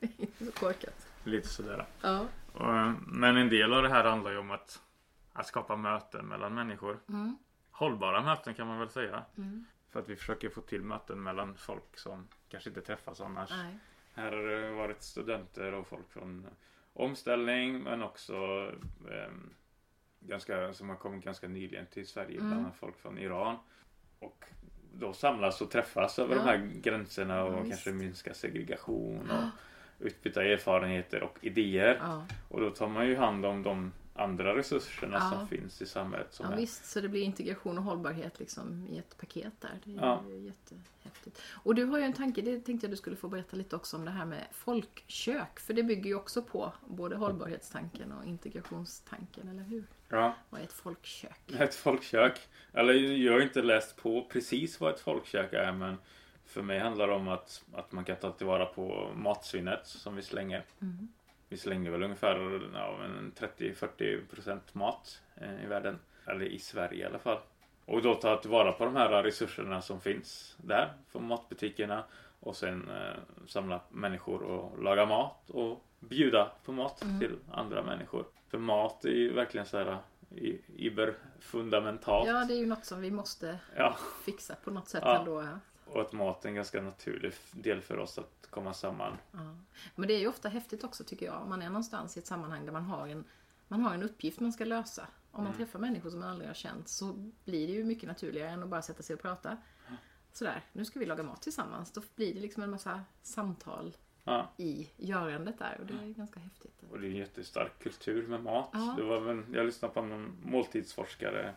Ja, så korkat. Lite sådär. Ja. Eh, Men en del av det här handlar ju om att, att skapa möten mellan människor. Mm. Hållbara möten kan man väl säga. Mm. För att vi försöker få till möten mellan folk som kanske inte träffas annars. Nej. Här har det varit studenter och folk från omställning men också ehm, ganska, som har kommit ganska nyligen till Sverige. Mm. Bland annat folk från Iran. Och då samlas och träffas över Ja. de här gränserna och Ja, kanske minska segregation och utbyta erfarenheter och idéer. Och då tar man ju hand om de andra resurserna Ja. som finns i samhället. Som Ja, är, visst, så det blir integration och hållbarhet liksom i ett paket där. Det är Ja. jättehäftigt. Och du har ju en tanke, det tänkte jag du skulle få berätta lite också om det här med folkkök. För det bygger ju också på både hållbarhetstanken och integrationstanken, eller hur? ja, Vad är ett folkkök? ett folkkök. Eller jag har inte läst på precis vad ett folkkök är men för mig handlar det om att, att man kan ta tillvara på matsvinnet som vi slänger. Mm. Vi slänger väl ungefär ja, en 30-40% mat eh, i världen. Eller i Sverige i alla fall. Och då ta tillvara på de här resurserna som finns där från matbutikerna. Och sen eh, samla människor och laga mat och bjuda på mat Mm. till andra människor. För mat är ju verkligen så här i- iberfundamentalt. Ja, det är ju något som vi måste Ja, fixa på något sätt Ja. ändå. Och att mat är en ganska naturlig del för oss att komma samman. Ja. Men det är ju ofta häftigt också tycker jag, om man är någonstans i ett sammanhang där man har en, man har en uppgift man ska lösa. Om man träffar människor som man aldrig har känt så blir det ju mycket naturligare än att bara sätta sig och prata. Sådär, nu ska vi laga mat tillsammans. Då blir det liksom en massa samtal Ja. i görandet där och det är ganska häftigt. Och det är en jättestark kultur med mat. Ja. Det var väl, jag lyssnade på någon måltidsforskare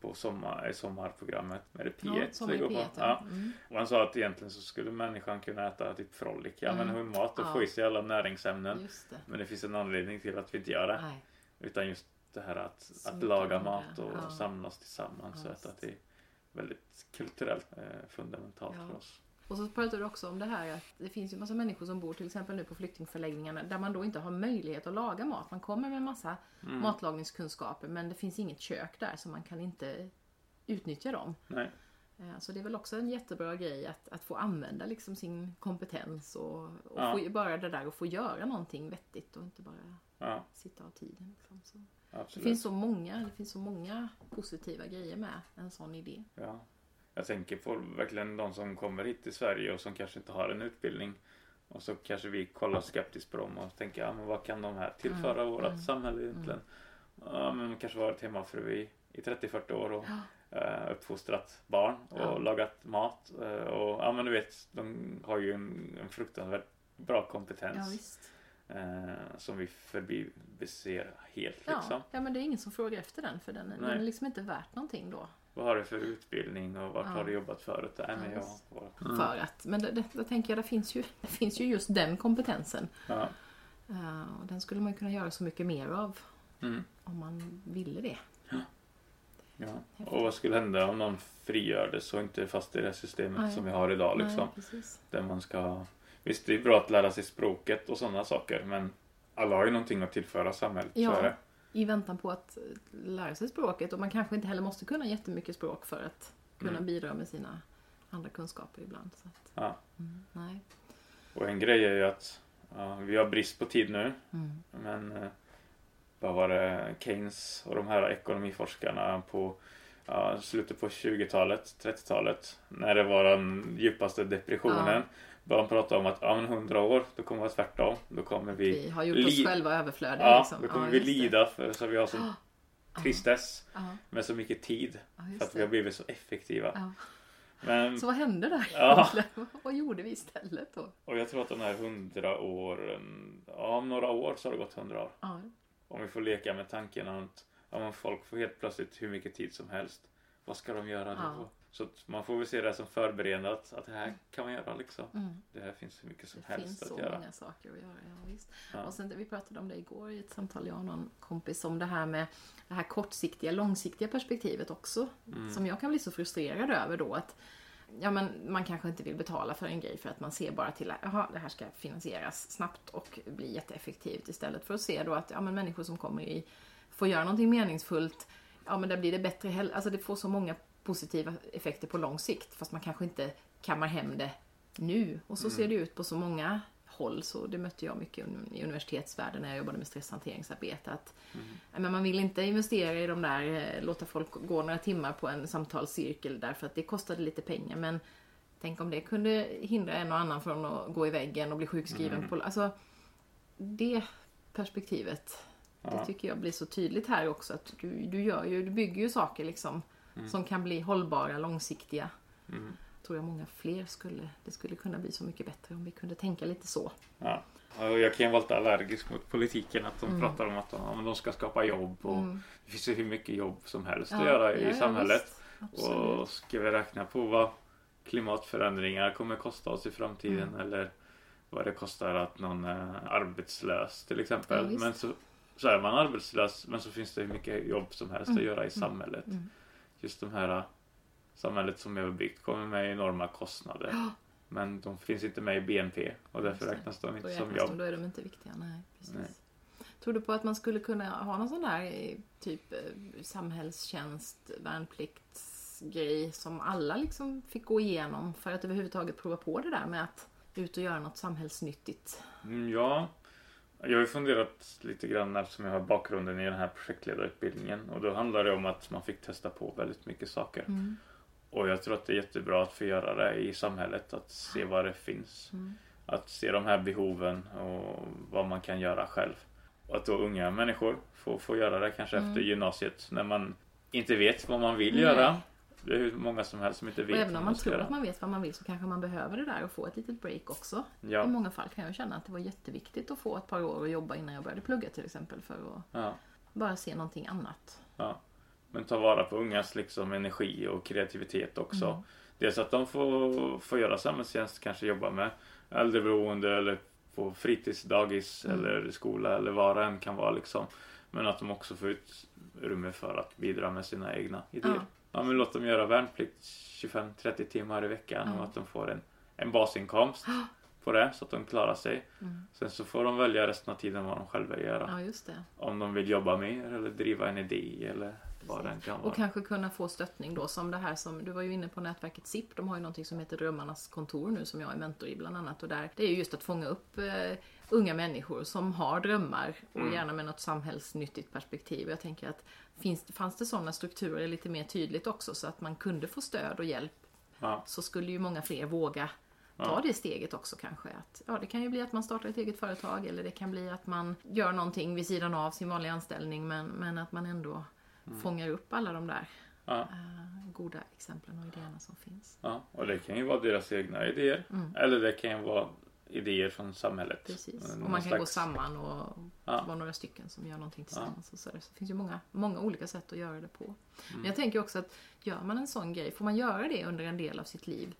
på sommar, i sommarprogrammet med det P1. Ja, det går på. P1. Ja. Mm. Och han sa att egentligen så skulle människan kunna äta typ frolic, Mm. men hundmat och Ja. få i sig alla näringsämnen. Det. Men det finns en anledning till att vi inte gör det. Nej. Utan just det här att, Så att laga mat och ja. samlas tillsammans. Ja, så att, visst. att det är väldigt kulturellt eh, fundamentalt för oss. Och så pratar du också om det här att det finns ju massa människor som bor till exempel nu på flyktingförläggningarna där man då inte har möjlighet att laga mat. Man kommer med massa Mm. matlagningskunskaper men det finns inget kök där så man kan inte utnyttja dem. Nej. Eh, Så det är väl också en jättebra grej att, att få använda liksom sin kompetens och, och Ja. få, bara det där och få göra någonting vettigt och inte bara Ja, sitta av tiden. Liksom. Så det finns så många, det finns så många positiva grejer med en sån idé. Ja. Jag tänker på verkligen de som kommer hit till Sverige och som kanske inte har en utbildning. Och så kanske vi kollar skeptiskt på dem och tänker, ja men vad kan de här tillföra Mm, vårt mm, samhälle egentligen? Ja men kanske varit hemmafru i, i 30-40 år och eh, uppfostrat barn och Ja. lagat mat. Eh, och ja men du vet, de har ju en, en fruktansvärt bra kompetens. Ja, eh, som vi förbiser helt Ja, liksom. ja, men det är ingen som frågar efter den för den, den är liksom inte värt någonting då. Vad har du för utbildning och vart Ja. har du jobbat förut? Nej, men Ja, jag var... För att, men det, det, då tänker jag, det finns, ju, det finns ju just den kompetensen. Ja. Eh, och den skulle man kunna göra så mycket mer av Mm. om man ville det. Ja. Och vad skulle hända om någon frigördes och inte är fast i det systemet Nej. som vi har idag liksom? Nej. Där man ska... Visst, det är bra att lära sig språket och sådana saker men alla har ju någonting att tillföra samhället. Ja. Så är det. I väntan på att lära sig språket och man kanske inte heller måste kunna jättemycket språk för att kunna Mm. bidra med sina andra kunskaper ibland. Så att, Ja. mm, nej. Och en grej är ju att ja, vi har brist på tid nu. Mm. Men eh, vad var det? Keynes och de här ekonomiforskarna på ja, slutet på 20-talet, 30-talet. När det var den djupaste depressionen. Ja. Började de prata om att ja, men 100 år, då kommer det vara tvärtom. Då kommer vi, Vi har gjort oss själva överflödiga. ja, liksom. då kommer Ja, vi lida för så vi har sån Ja. tristess Ja, med så mycket tid. ja, För att vi har blivit så effektiva. Men, Så vad hände där Ja. Vad gjorde vi istället då? och jag tror att de här 100 åren, ja om några år så har det gått 100 år. Ja, Om vi får leka med tanken att men folk får helt plötsligt hur mycket tid som helst. Vad ska de göra Ja. då? Så man får väl se det som förberedande att, att det här kan man göra liksom. mm. Det här finns hur mycket som Det finns helst så att göra. många saker att göra. Ja, visst. Ja. Och sen, vi pratade om det igår i ett samtal, jag och någon kompis, om det här med det här kortsiktiga, långsiktiga perspektivet också. Mm. Som jag kan bli så frustrerad över då att ja, men man kanske inte vill betala för en grej för att man ser bara till att det här ska finansieras snabbt och bli jätteeffektivt istället för att se då att ja, men människor som kommer i får göra någonting meningsfullt, ja men där blir det bättre, alltså det får så många positiva effekter på lång sikt fast man kanske inte kammar hem det nu. Och så ser det ut på så många håll, så det mötte jag mycket i universitetsvärlden när jag jobbade med stresshanteringsarbete. Att, men man vill inte investera i de där, eh, låta folk gå några timmar på en samtalscirkel därför att det kostade lite pengar. Men tänk om det kunde hindra en och annan från att gå i väggen och bli sjukskriven. På, alltså, det perspektivet, det Ja. tycker jag blir så tydligt här också. Att du, du, gör ju, du bygger ju saker liksom som kan bli hållbara, långsiktiga. Mm. Tror jag många fler skulle, det skulle kunna bli så mycket bättre om vi kunde tänka lite så. Ja. Jag kan vara lite allergisk mot politiken. Att de Mm. pratar om att de, ja, de ska skapa jobb. Och Mm. Det finns ju hur mycket jobb som helst att Ja, göra ja, i ja, samhället. Och ska vi räkna på vad klimatförändringar kommer kosta oss i framtiden Mm. eller vad det kostar att någon är arbetslös till Ja, exempel. visst. men så, så är man arbetslös men så finns det hur mycket jobb som helst att Mm. göra i samhället. Mm. Just de här samhället som vi har byggt kommer med enorma kostnader. Ja. Men de finns inte med i BNP och därför Just räknas de inte som jobb. de, då är de inte viktiga. Nej, precis. Nej. Tror du på att man skulle kunna ha någon sån där eh, typ eh, samhällstjänst, värnpliktsgrej som alla liksom fick gå igenom för att överhuvudtaget prova på det där med att ut och göra något samhällsnyttigt? Mm, ja, jag har ju funderat lite grann eftersom jag har bakgrunden i den här projektledarutbildningen och då handlar det om att man fick testa på väldigt mycket saker. Mm. Och jag tror att det är jättebra att få göra det i samhället, att se vad det finns. Mm. Att se de här behoven och vad man kan göra själv. Och att då unga människor får, får göra det kanske Mm. efter gymnasiet när man inte vet vad man vill Nej. göra. Det är hur många som helst som inte vet Och även om man tror att man vet vad man vill så kanske man behöver det där och få ett litet break också. I Ja, många fall kan jag känna att det var jätteviktigt att få ett par år att jobba innan jag började plugga till exempel för att ja, bara se någonting annat. ja. Men ta vara på ungas liksom energi och kreativitet också. Mm. Dels att de får, får göra samhällstjänst, kanske jobba med äldreboende eller på fritidsdagis Mm. eller skola eller vad det än kan vara liksom. Men att de också får utrymme för att bidra med sina egna idéer. Ja. Ja, men låt dem göra värnplikt 25-30 timmar i veckan Ja. och att de får en, en basinkomst på det så att de klarar sig. Mm. Sen så får de välja resten av tiden vad de själva vill göra. Ja, just det. Om de vill jobba mer eller driva en idé eller vad den kan vara. Och kanske kunna få stöttning då som det här som, du var ju inne på nätverket SIP, de har ju någonting som heter Drömmarnas kontor nu som jag är mentor i bland annat och där det är ju just att fånga upp eh, unga människor som har drömmar och Mm. gärna med något samhällsnyttigt perspektiv. Jag tänker att finns, fanns det sådana strukturer lite mer tydligt också så att man kunde få stöd och hjälp Ja, så skulle ju många fler våga ta Ja. det steget också kanske. Att, ja, det kan ju bli att man startar ett eget företag eller det kan bli att man gör någonting vid sidan av sin vanliga anställning men, men att man ändå Mm. fångar upp alla de där ja, eh, goda exemplen och idéerna som finns. ja. Och det kan ju vara deras egna idéer. Mm. Eller det kan ju vara idéer från samhället. Precis. Någon Och man kan gå slags- samman och Ja. vara några stycken som gör någonting tillsammans. Och så, det finns ju många, många olika sätt att göra det på. Men jag tänker också att gör man en sån grej, får man göra det under en del av sitt liv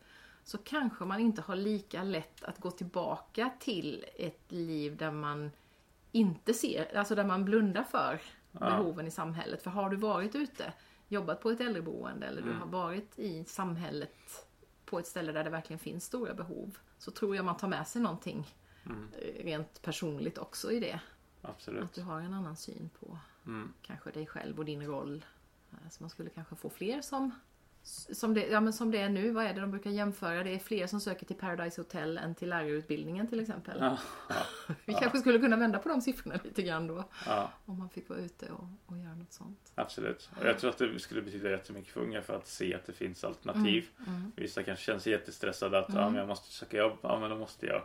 så kanske man inte har lika lätt att gå tillbaka till ett liv där man inte ser, alltså där man blundar för Ja. behoven i samhället. För har du varit ute, jobbat på ett äldreboende eller du Mm. har varit i samhället på ett ställe där det verkligen finns stora behov så tror jag man tar med sig någonting Mm, eh, rent personligt också i det. Att absolut. du har en annan syn på Mm, kanske dig själv och din roll. Eh, Så man skulle kanske få fler som som det, ja, men som det är nu, vad är det de brukar jämföra? Det är fler som söker till Paradise Hotel än till lärarutbildningen till exempel. ja, Vi kanske skulle kunna vända på de siffrorna lite grann då. ja, Om man fick vara ute och, och göra något sånt. absolut. Och jag tror att det skulle betyda jättemycket för unga för att se att det finns alternativ. Mm. Vissa kanske känner sig jättestressade att ja, Mm. men jag måste söka jobb. Ja, men då måste jag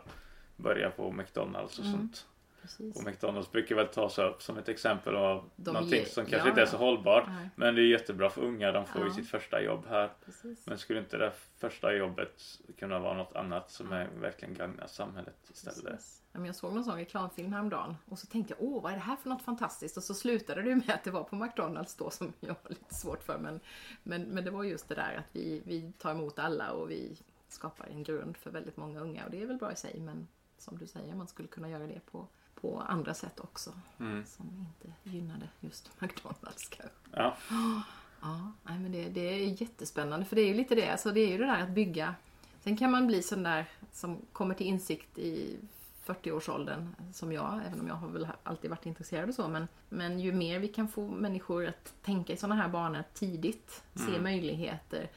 börja på McDonalds och Mm. sånt. Precis. Och McDonalds brukar väl tas upp som ett exempel av De någonting ger- som kanske ja, inte är så hållbart. Nej, Men det är jättebra för unga. De får ju Ja. sitt första jobb här. precis. Men skulle inte det första jobbet kunna vara något annat som är verkligen gagnar samhället istället? Precis. Jag såg någon sån reklamfilm häromdagen och så tänkte jag åh vad är det här för något fantastiskt och så slutade det med att det var på McDonalds då som jag har lite svårt för men, men, men det var just det där att vi, vi tar emot alla och vi skapar en grund för väldigt många unga och det är väl bra i sig men som du säger man skulle kunna göra det på, på andra sätt också Mm. som inte gynnade just McDonalds kanske. Ja, Ja, nej, men det, det är jättespännande för det är ju lite det, alltså det är ju det där att bygga. Sen kan man bli sån där som kommer till insikt i 40-årsåldern som jag, även om jag har väl alltid varit intresserad och så. Men, men ju mer vi kan få människor att tänka i såna här banor tidigt, se Mm. möjligheter,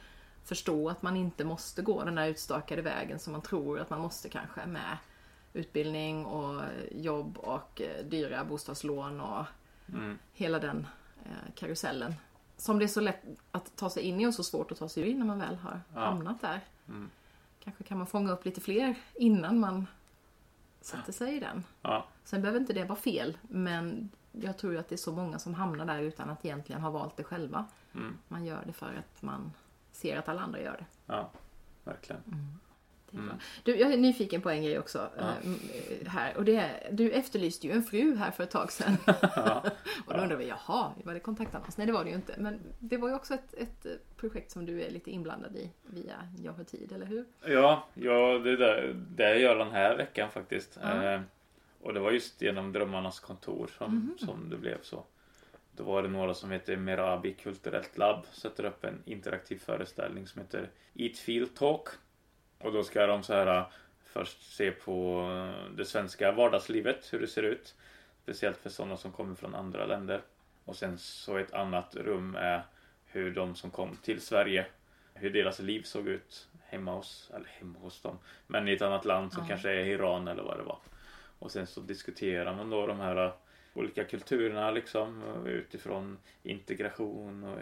förstå att man inte måste gå den där utstakade vägen som man tror att man måste kanske med utbildning och jobb och eh, dyra bostadslån och mm. hela den eh, karusellen. Som det är så lätt att ta sig in i och så svårt att ta sig ur när man väl har Ja. hamnat där. Mm. Kanske kan man fånga upp lite fler innan man sätter sig i den. ja, Sen behöver inte det vara fel, men jag tror att det är så många som hamnar där utan att egentligen ha valt det själva. mm. Man gör det för att man ser att alla andra gör det. ja, verkligen. är Mm. bra. Du, jag är nyfiken på en grej också. Ja. eh, här. Och det är, du efterlyste ju en fru här för ett tag sedan. Ja, Och då undrar vi, jaha, var det kontaktannons? Nej, det var det ju inte. Men det var ju också ett, ett eh, projekt som du är lite inblandad i via Jag har tid, eller hur? ja, ja det, där, det gör den här veckan faktiskt. Ja. Eh, och det var just genom Drömmarnas kontor som, Mhm. som det blev så. Då var det några som heter Merabi Kulturellt Labb sätter upp en interaktiv föreställning som heter Eat Feel Talk. Och då ska de så här äh, först se på äh, det svenska vardagslivet, hur det ser ut. Speciellt för sådana som kommer från andra länder. Och sen så ett annat rum är hur de som kom till Sverige, hur deras liv såg ut hemma hos, eller hemma hos dem, men i ett annat land som Ja. kanske är Iran eller vad det var. Och sen så diskuterar man då de här äh, olika kulturerna liksom utifrån integration och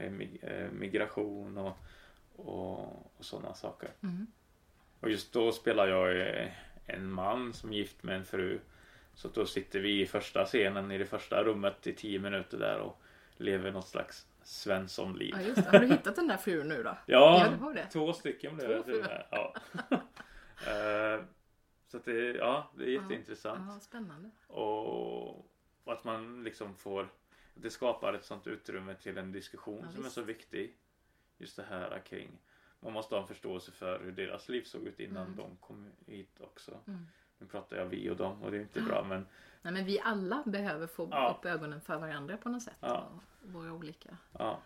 migration och, och, och sådana saker. Mm. Och just då spelar jag eh, en man som är gift med en fru. Så då sitter vi i första scenen i det första rummet i tio minuter där och lever något slags Svenssonliv. Ja, just det. Har du hittat den där frun nu då? Ja, Ja, det har det. två stycken blev det. med. Ja. Eh, så det, ja, det är jätteintressant. Ja, spännande. Och, och att man liksom får Det skapar ett sånt utrymme till en diskussion Ja, som är visst. så viktig. Just det här kring Man måste ha en förståelse för hur deras liv såg ut innan Mm. de kom hit också. Mm. nu pratar jag vi och dem och det är inte bra men Nej men vi alla behöver få Ja. upp ögonen för varandra på något sätt. Ja. Och våra olika. ja.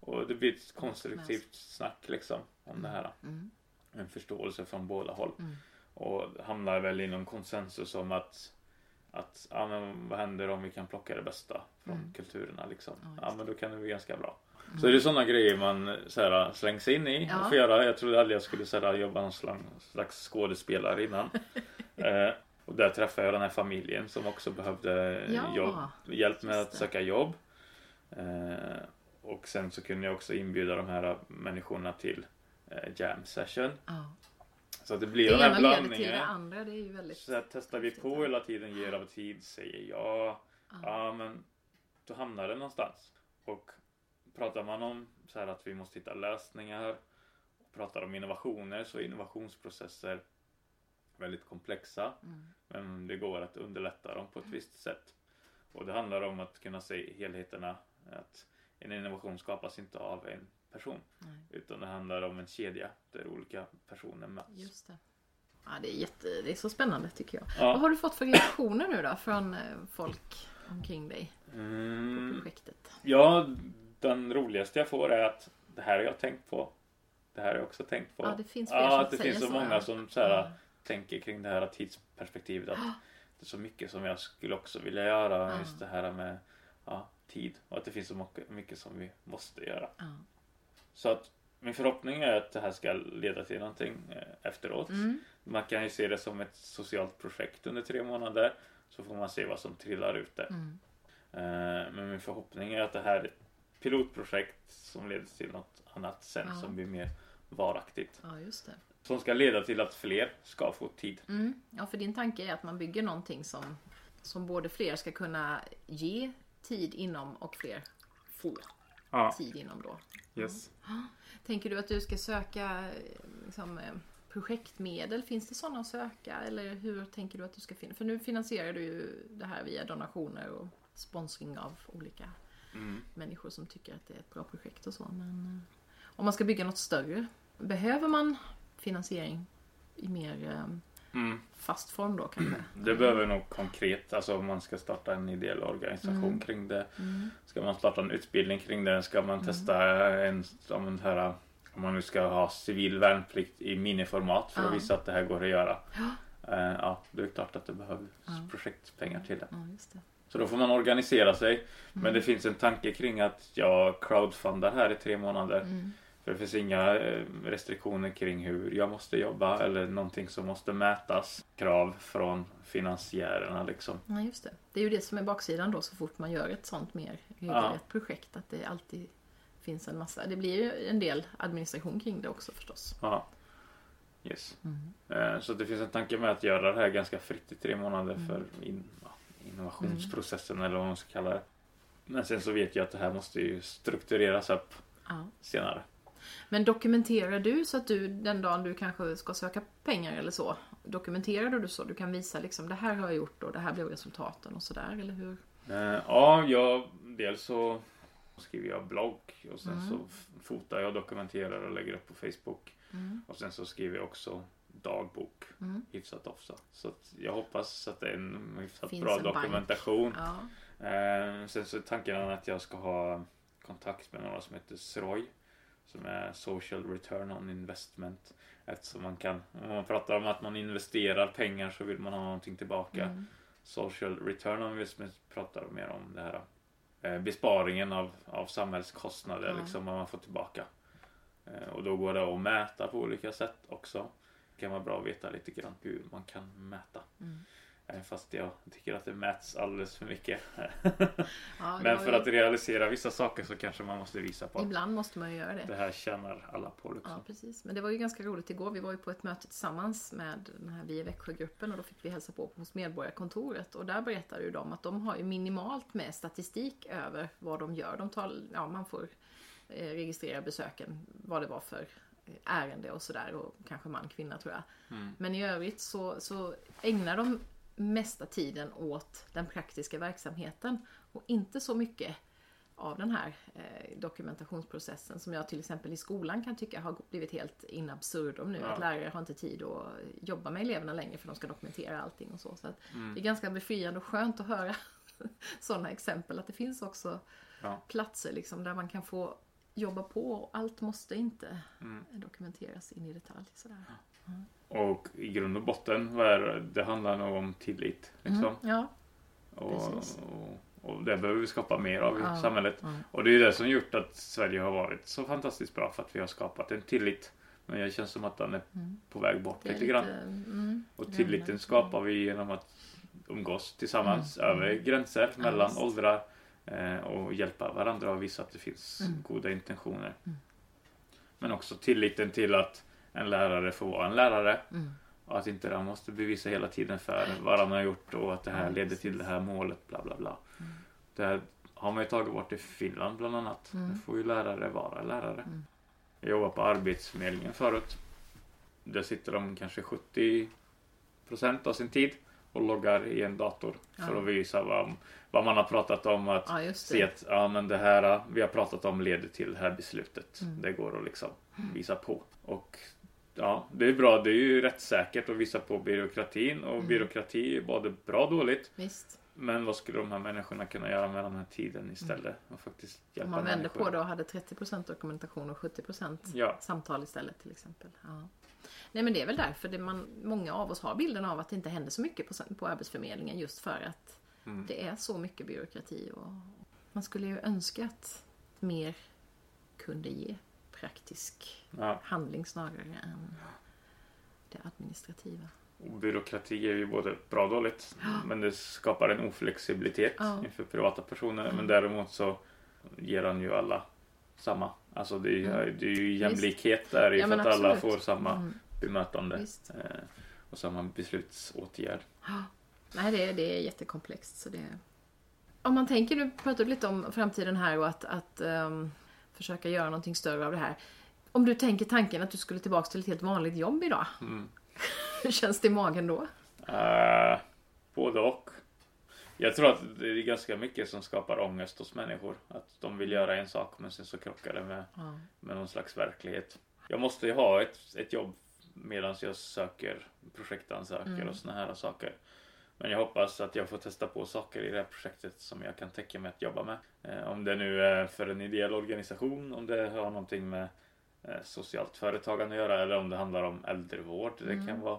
Och det blir ett konstruktivt snack liksom om det här. Mm. En förståelse från båda håll. Mm. Och hamnar väl i någon konsensus om att att ja, men vad händer om vi kan plocka det bästa från Mm. kulturerna liksom. Ja, Ja men då kan det bli ganska bra. Så det är sådana grejer man så slängs in i Ja. och får göra. Jag trodde aldrig jag skulle så här, jobba slang- slags skådespelare innan. eh, och där träffade jag den här familjen som också behövde Ja, jobb, hjälp med att söka jobb. Eh, och sen så kunde jag också inbjuda de här människorna till eh, jam session. Ja. Så att det blir Det de här till blandningarna. det andra. Det är ju väldigt... Så här testar vi på hela tiden, ger av tid, säger ja. Ja, men då hamnar det någonstans. Och pratar man om så här att vi måste hitta lösningar, pratar om innovationer, så är innovationsprocesser väldigt komplexa. Mm. Men det går att underlätta dem på ett visst sätt. Och det handlar om att kunna se helheterna. Att en innovation skapas inte av en person. Nej. Utan det handlar om en kedja där olika personer möts. Just det. Ja, det, är jätte, det är så spännande tycker jag. Ja. Vad har du fått för reaktioner nu då från eh, folk omkring dig på Mm, projektet? ja, den roligaste jag får är att det här har jag tänkt på. Det här har jag också tänkt på. Ja, det finns Ja, att det finns så så, många som så här, Ja. tänker kring det här tidsperspektivet. Att det är så mycket som jag skulle också vilja göra. Ja. Just det här med ja, tid. Och att det finns så mycket, som vi måste göra. Ja. Så att min förhoppning är att det här ska leda till någonting eh, efteråt. Mm. Man kan ju se det som ett socialt projekt under tre månader. Så får man se vad som trillar ut där. Mm. Eh, Men min förhoppning är att det här pilotprojekt som leder till något annat sen Ja. som blir mer varaktigt. ja, just det. Som ska leda till att fler ska få tid. Mm. Ja, för din tanke är att man bygger någonting som, som både fler ska kunna ge tid inom och fler få Ja, tid inom då. yes. Tänker du att du ska söka liksom, eh, projektmedel? Finns det sådana att söka? Eller hur tänker du att du ska finna? För nu finansierar du ju det här via donationer och sponsring av olika Mm. människor som tycker att det är ett bra projekt och så. Men eh, om man ska bygga något större, behöver man finansiering i mer eh, Mm. fast form då kanske? Det behöver nog konkret, alltså om man ska starta en ideell organisation Mm. kring det. Mm. Ska man starta en utbildning kring det? Ska man testa en, om, en här, om man nu ska ha civil värnplikt i miniformat för att Ja. visa att det här går att göra. Ja. Eh, ja, det är klart att det behövs Ja. projektpengar till det. Ja, just det. Så då får man organisera sig. Men Mm. det finns en tanke kring att jag crowdfundar här i tre månader. Mm. För det finns inga eh, restriktioner kring hur jag måste jobba eller någonting som måste mätas. Krav från finansiärerna liksom. Ja, just det. Det är ju det som är baksidan då så fort man gör ett sånt mer regelrätt projekt. Att det alltid finns en massa. Det blir ju en del administration kring det också förstås. Ja. Yes. Mm. Eh, Så det finns en tanke med att göra det här ganska fritt i tre månader Mm. för in, innovationsprocessen eller vad man ska kalla det. Men sen så vet jag att det här måste ju struktureras upp Ja. senare. Men dokumenterar du så att du den dagen du kanske ska söka pengar eller så. Dokumenterar du så du kan visa liksom det här har jag gjort och det här blev resultaten och sådär eller hur? Eh, Ja, jag, dels så skriver jag blogg och sen Mm. så fotar jag, dokumenterar och lägger upp på Facebook. Mm. Och sen så skriver jag också dagbok Mm. hyfsat ofta. Så jag hoppas att det är en hyfsat Finns bra en dokumentation. Ja. Eh, sen så är tanken att jag ska ha kontakt med några som heter SROI. Som är Social Return on Investment. Eftersom man kan, om man pratar om att man investerar pengar så vill man ha någonting tillbaka. Mm. Social Return on Investment pratar mer om det här eh, besparingen av, av samhällskostnader, Ja. liksom vad man får tillbaka. Eh, och då går det att mäta på olika sätt också. Kan vara bra att veta lite grann hur man kan mäta. Mm. Fast jag tycker att det mäts alldeles för mycket. Ja, Men för ju- att realisera vissa saker så kanske man måste visa på Ibland måste man ju göra det. det här tjänar alla på. Liksom. Ja, precis. Men det var ju ganska roligt igår. Vi var ju på ett möte tillsammans med den här Vi i Växjögruppen och då fick vi hälsa på hos Medborgarkontoret. Och där berättade ju de att de har ju minimalt med statistik över vad de gör. De tar, ja, man får eh, registrera besöken, vad det var för ärende och sådär. Och kanske man, kvinna tror jag. Mm. Men i övrigt så, så ägnar de mesta tiden åt den praktiska verksamheten och inte så mycket av den här eh, dokumentationsprocessen som jag till exempel i skolan kan tycka har blivit helt in absurdum nu. Ja. Att lärare har inte tid att jobba med eleverna längre för de ska dokumentera allting och så. så Mm. Det är ganska befriande och skönt att höra sådana exempel. Att det finns också Ja. platser liksom, där man kan få jobba på och allt måste inte Mm. dokumenteras in i detalj. Sådär. Och i grund och botten, det? handlar nog om tillit. Liksom. Mm, ja. Och, och, och det behöver vi skapa mer av i Ja. samhället. Mm. Och det är det som gjort att Sverige har varit så fantastiskt bra för att vi har skapat en tillit. Men det känns som att den är Mm. på väg bort är lite grann. mm, Och tilliten skapar vi genom att umgås tillsammans Mm. över gränser Ja, mellan åldrar och hjälpa varandra och visa att det finns Mm. goda intentioner. Mm. Men också tilliten till att en lärare får vara en lärare Mm. och att inte de måste bevisa hela tiden för vad han har gjort och att det här leder till det här målet, bla bla bla. Mm. Det här har man ju tagit bort i Finland bland annat. Mm. Där får ju lärare vara lärare. Mm. Jag jobbade på Arbetsförmedlingen förut. Där sitter de kanske 70 procent av sin tid och loggar i en dator för Ja. att visa vad, vad man har pratat om. Att Ja, se att ja, men det här vi har pratat om leder till det här beslutet. Mm. Det går att liksom visa på. Och ja, det är bra. Det är ju rättssäkert att visa på byråkratin och Mm. byråkrati är både bra och dåligt. Visst. Men vad skulle de här människorna kunna göra med den här tiden istället? Och faktiskt hjälpa Om man vände människor. på det och hade 30% dokumentation och 70% Ja, samtal istället till exempel. Ja. Nej men det är väl därför det man, många av oss har bilden av att det inte händer så mycket på, på Arbetsförmedlingen just för att Mm. det är så mycket byråkrati. Och man skulle ju önska att mer kunde ge praktisk ja. handling snarare än det administrativa. Och byråkrati är ju både bra och dåligt. Men det skapar en oflexibilitet Ja. inför privata personer. Men däremot så ger han ju alla samma. Alltså det är, Mm. det är ju jämlikhet där i Ja, för att alla får samma Mm, bemötande. visst. Eh, och samma beslutsåtgärd. Nej, det är, det är jättekomplext. Så det... Om man tänker, du lite om framtiden här och att, att ehm, försöka göra någonting större av det här. Om du tänker tanken att du skulle tillbaka till ett helt vanligt jobb idag. Mm. Hur känns det i magen då? Eh, både och. Jag tror att det är ganska mycket som skapar ångest hos människor. Att de vill göra en sak men sen så krockar det med Ja. med någon slags verklighet. Jag måste ju ha ett, ett jobb medan jag söker projektansöker Mm. och såna här saker. Men jag hoppas att jag får testa på saker i det här projektet som jag kan tänka mig att jobba med. Eh, om det nu är för en ideell organisation, om det har någonting med eh, socialt företagande att göra eller om det handlar om äldrevård. Det Mm. kan vara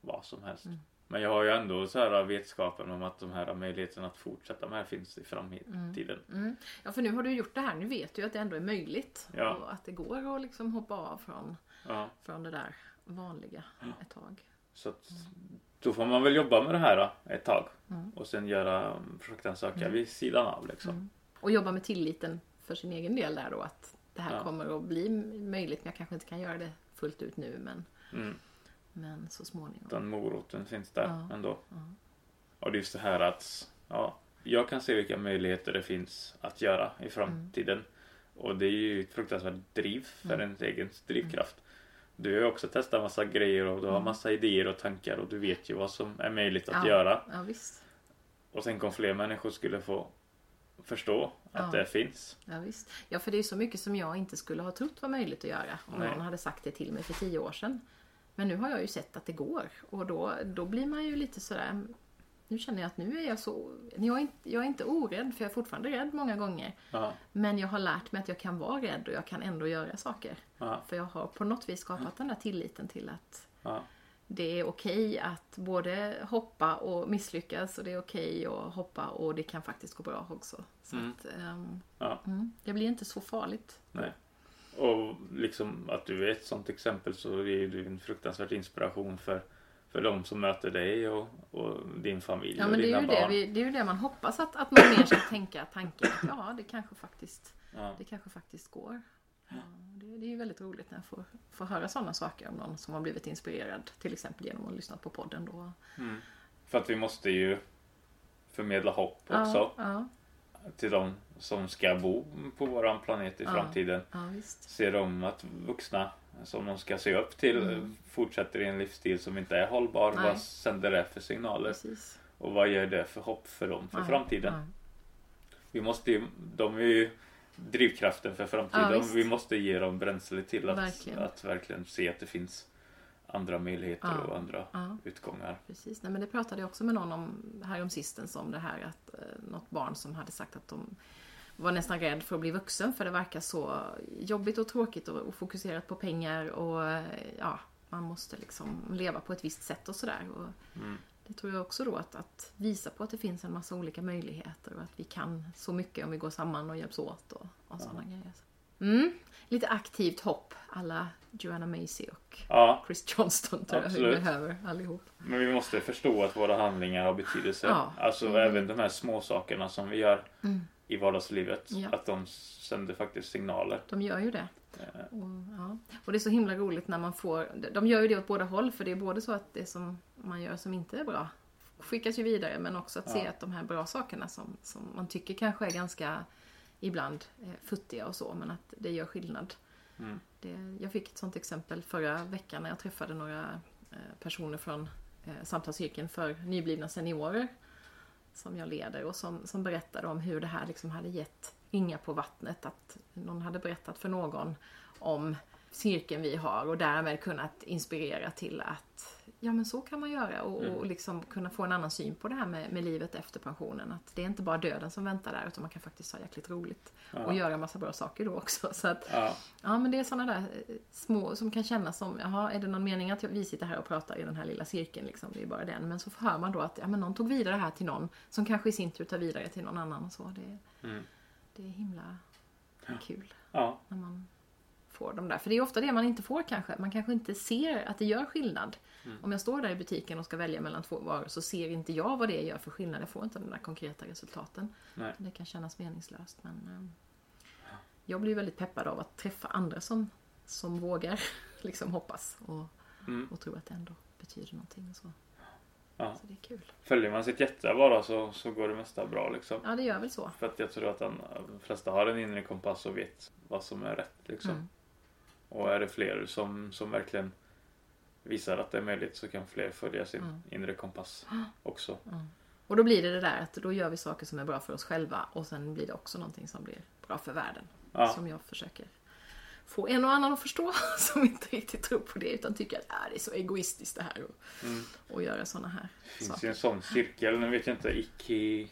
vad som helst. Mm. Men jag har ju ändå så här vetskapen om att de här möjligheterna att fortsätta med här finns i framtiden. Mm. Ja, för nu har du gjort det här. Nu vet du att det ändå är möjligt. Ja. Och att det går att liksom hoppa av från, Ja. från det där vanliga ett tag. Så att, då får man väl jobba med det här då, ett tag. Mm. Och sen göra um, projektansökan Mm. vid sidan av liksom. Mm. Och jobba med tilliten för sin egen del där då. Att det här Ja. kommer att bli möjligt. Men jag kanske inte kan göra det fullt ut nu. Men, Mm. Men så småningom. Den moroten finns där Ja. ändå. Ja. Och det är just det här att ja, jag kan se vilka möjligheter det finns att göra i framtiden. Och det är ju ett fruktansvärt driv för Mm. ens egen drivkraft. Du har ju också testat massa grejer och du har Mm. massa idéer och tankar och du vet ju vad som är möjligt att Ja. göra. Ja, visst. Och tänk om fler människor skulle få förstå att Ja. det finns. Ja, visst. Ja, för det är så mycket som jag inte skulle ha trott var möjligt att göra om Nej. någon hade sagt det till mig för tio år sedan. Men nu har jag ju sett att det går och då, då blir man ju lite sådär nu känner jag att nu är jag så... Jag är, inte, jag är inte orädd, för jag är fortfarande rädd många gånger. Ja, Men jag har lärt mig att jag kan vara rädd och jag kan ändå göra saker. ja, För jag har på något vis skapat den där tilliten till att det är okej att både hoppa och misslyckas och det är okej att hoppa och det kan faktiskt gå bra också. Så Mm. att, Ja. mm, det blir inte så farligt. Nej. Och liksom att du är ett sånt exempel så är du en fruktansvärd inspiration för, för de som möter dig och, och din familj Ja och men det dina är, ju det, barn. vi, det är ju det man hoppas att, att man mer ska tänka tanken att ja, det kanske faktiskt, Ja. det kanske faktiskt går. Ja, det, det är ju väldigt roligt när jag får, får höra sådana saker om någon som har blivit inspirerad. Till exempel genom att ha lyssnat på podden då. Mm. För att vi måste ju förmedla hopp också till de som ska bo på våran planet i Ja. framtiden. ja visst. Se dem att vuxna som de ska se upp till Mm. fortsätter i en livsstil som inte är hållbar. Nej. Vad sänder det för signaler? Precis. Och vad ger det för hopp för dem för Ja, framtiden? ja. Vi måste ju, de är ju drivkraften för Ja, framtiden. visst. vi måste ge dem bränsle till att Verkligen. att verkligen se att det finns andra möjligheter Ja. och andra Ja. utgångar. Precis, Nej, men det pratade jag också med någon om här om sistens om det här att eh, något barn som hade sagt att de var nästan rädd för att bli vuxen för det verkar så jobbigt och tråkigt och, fokuserat på pengar och ja, man måste liksom leva på ett visst sätt och sådär. Mm. Det tror jag också då att, att visa på att det finns en massa olika möjligheter och att vi kan så mycket om vi går samman och hjälps åt och, och sådana grejer. Mm. Lite aktivt hopp alla Joanna Macy och Ja, Chris Johnston tror jag vi Absolut. behöver allihop. men vi måste förstå att våra handlingar har betydelse. Ja. Alltså Mm. även de här små sakerna som vi gör Mm. I vardagslivet. Ja. Att de sänder faktiskt signaler. De gör ju det. Eh, Och, ja. och det är så himla roligt när man får, de gör ju det åt båda håll för det är både så att det som man gör som inte är bra skickas ju vidare men också att se Ja. att de här bra sakerna som, som man tycker kanske är ganska ibland eh, futtiga och så men att det gör skillnad. Mm. Det, jag fick ett sånt exempel förra veckan när jag träffade några eh, personer från eh, samtalscirkeln för nyblivna seniorer som jag leder och som, som berättade om hur det här liksom hade gett ringa på vattnet. Att någon hade berättat för någon om cirkeln vi har och därmed kunnat inspirera till att ja men så kan man göra och, och liksom kunna få en annan syn på det här med, med livet efter pensionen. Att det är inte bara döden som väntar där utan man kan faktiskt ha jäkligt roligt och göra massa bra saker då också. Så att, Ja, Ja men det är sådana där eh, små som kan kännas som, jaha är det någon mening att vi sitter här och pratar i den här lilla cirkeln liksom, det är bara den. Men så hör man då att ja, men någon tog vidare det här till någon som kanske i sin tur tar vidare till någon annan och så. Det, Mm. det är himla kul ja, när man får dem där. För det är ofta det man inte får kanske. Man kanske inte ser att det gör skillnad. Om jag står där i butiken och ska välja mellan två varor så ser inte jag vad det gör för skillnad. Jag får inte de där konkreta resultaten. Nej. Det kan kännas meningslöst men eh, jag blir väldigt peppad av att träffa andra som, som vågar liksom hoppas och, Mm. och tro att det ändå betyder någonting. Och så. ja. så det är kul. Följer man sitt hjärta bara så, så går det mesta bra liksom. Ja, det gör väl så. För att jag tror att den, de flesta har en inre kompass och vet vad som är rätt liksom. Mm. Och är det fler som, som verkligen visar att det är möjligt så kan fler följa sin Mm. inre kompass också. Och då blir det det där att då gör vi saker som är bra för oss själva och sen blir det också någonting som blir bra för världen. Ja. Som jag försöker få en och annan att förstå som inte riktigt tror på det utan tycker att äh, det är så egoistiskt det här och, Mm. och göra sådana här Det finns saker. ju en sån cirkel, nu vet jag inte, Iki...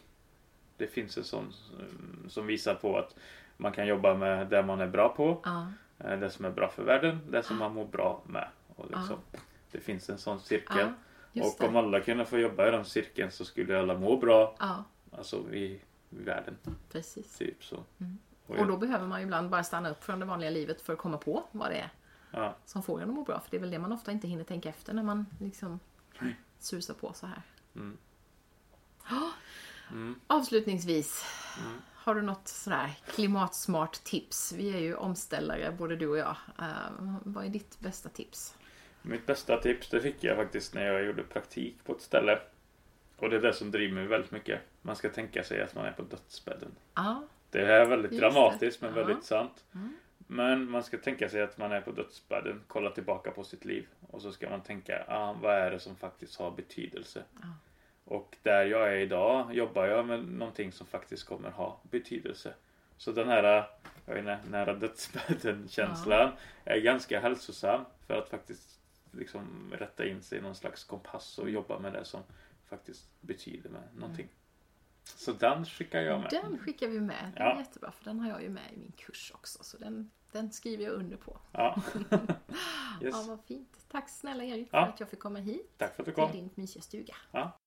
Det finns en sån mm, som visar på att man kan jobba med det man är bra på, Ja, det som är bra för världen, det som man mår bra med. Och liksom, Det finns en sån cirkel. just och om det. alla kunde få jobba i den cirkeln så skulle alla må bra, Ja, alltså i, i världen. precis. Typ så. Och, Och då behöver man ibland bara stanna upp från det vanliga livet för att komma på vad det är ja, som får en att må bra. För det är väl det man ofta inte hinner tänka efter när man liksom susar på så här. Mm. Ja. Mm. Avslutningsvis, har du något sådär klimatsmart tips? Vi är ju omställare både du och jag. Eh, vad är ditt bästa tips? Mitt bästa tips det fick jag faktiskt när jag gjorde praktik på ett ställe. Och det är det som driver mig väldigt mycket. Man ska tänka sig att man är på dödsbädden. Ja, Det är väldigt dramatiskt men Ja. väldigt sant. Mm. Men man ska tänka sig att man är på dödsbädden, kolla tillbaka på sitt liv och så ska man tänka, ah, vad är det som faktiskt har betydelse? Ja. Och där jag är idag jobbar jag med någonting som faktiskt kommer ha betydelse. Så den här jag inte, nära dödsbädden känslan är ganska hälsosam för att faktiskt liksom rätta in sig i någon slags kompass och jobba med det som faktiskt betyder med någonting. Så den skickar jag med. den skickar vi med. Den Ja. är jättebra för den har jag ju med i min kurs också. Så den, den skriver jag under på. Ja. Ja, yes. vad fint. Tack snälla Erik Ja. för att jag fick komma hit Tack för att du till kom. din mysiga stuga. Ja.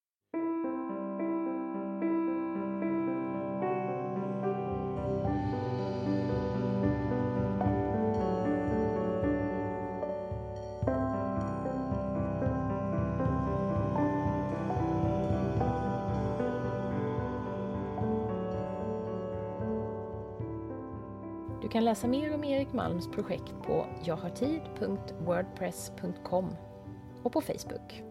Kan läsa mer om Erik Malms projekt på jaghartid.wordpress.com och på Facebook.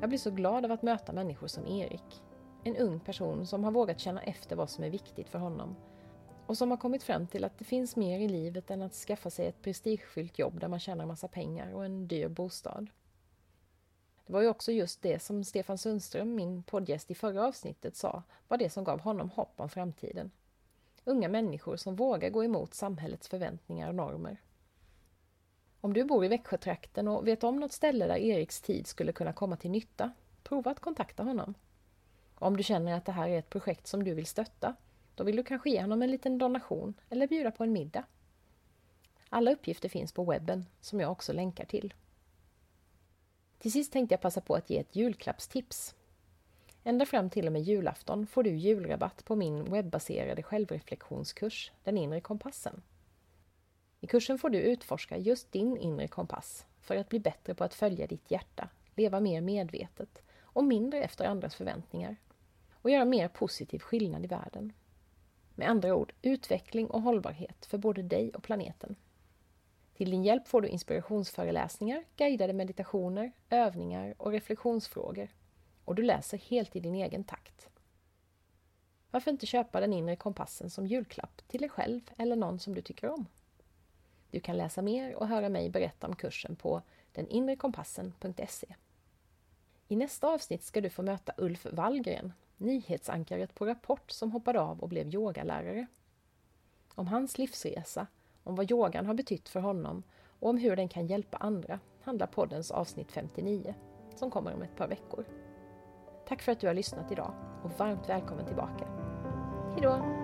Jag blir så glad av att möta människor som Erik. En ung person som har vågat känna efter vad som är viktigt för honom och som har kommit fram till att det finns mer i livet än att skaffa sig ett prestigefyllt jobb där man tjänar massa pengar och en dyr bostad. Det var ju också just det som Stefan Sundström, min poddgäst i förra avsnittet, sa var det som gav honom hopp om framtiden. Unga människor som vågar gå emot samhällets förväntningar och normer. Om du bor i Växjötrakten och vet om något ställe där Eriks tid skulle kunna komma till nytta, prova att kontakta honom. Om du känner att det här är ett projekt som du vill stötta, då vill du kanske ge honom en liten donation eller bjuda på en middag. Alla uppgifter finns på webben, som jag också länkar till. Till sist tänkte jag passa på att ge ett julklappstips. Ända fram till och med julafton får du julrabatt på min webbaserade självreflektionskurs Den inre kompassen. I kursen får du utforska just din inre kompass för att bli bättre på att följa ditt hjärta, leva mer medvetet och mindre efter andras förväntningar och göra mer positiv skillnad i världen. Med andra ord, utveckling och hållbarhet för både dig och planeten. Till din hjälp får du inspirationsföreläsningar, guidade meditationer, övningar och reflektionsfrågor. Och du läser helt i din egen takt. Varför inte köpa den inre kompassen som julklapp till dig själv eller någon som du tycker om? Du kan läsa mer och höra mig berätta om kursen på deninrekompassen.se. I nästa avsnitt ska du få möta Ulf Wallgren, nyhetsankaret på Rapport som hoppade av och blev yogalärare. Om hans livsresa om vad yogan har betytt för honom och om hur den kan hjälpa andra handlar poddens avsnitt 59 som kommer om ett par veckor. Tack för att du har lyssnat idag och varmt välkommen tillbaka. Hejdå!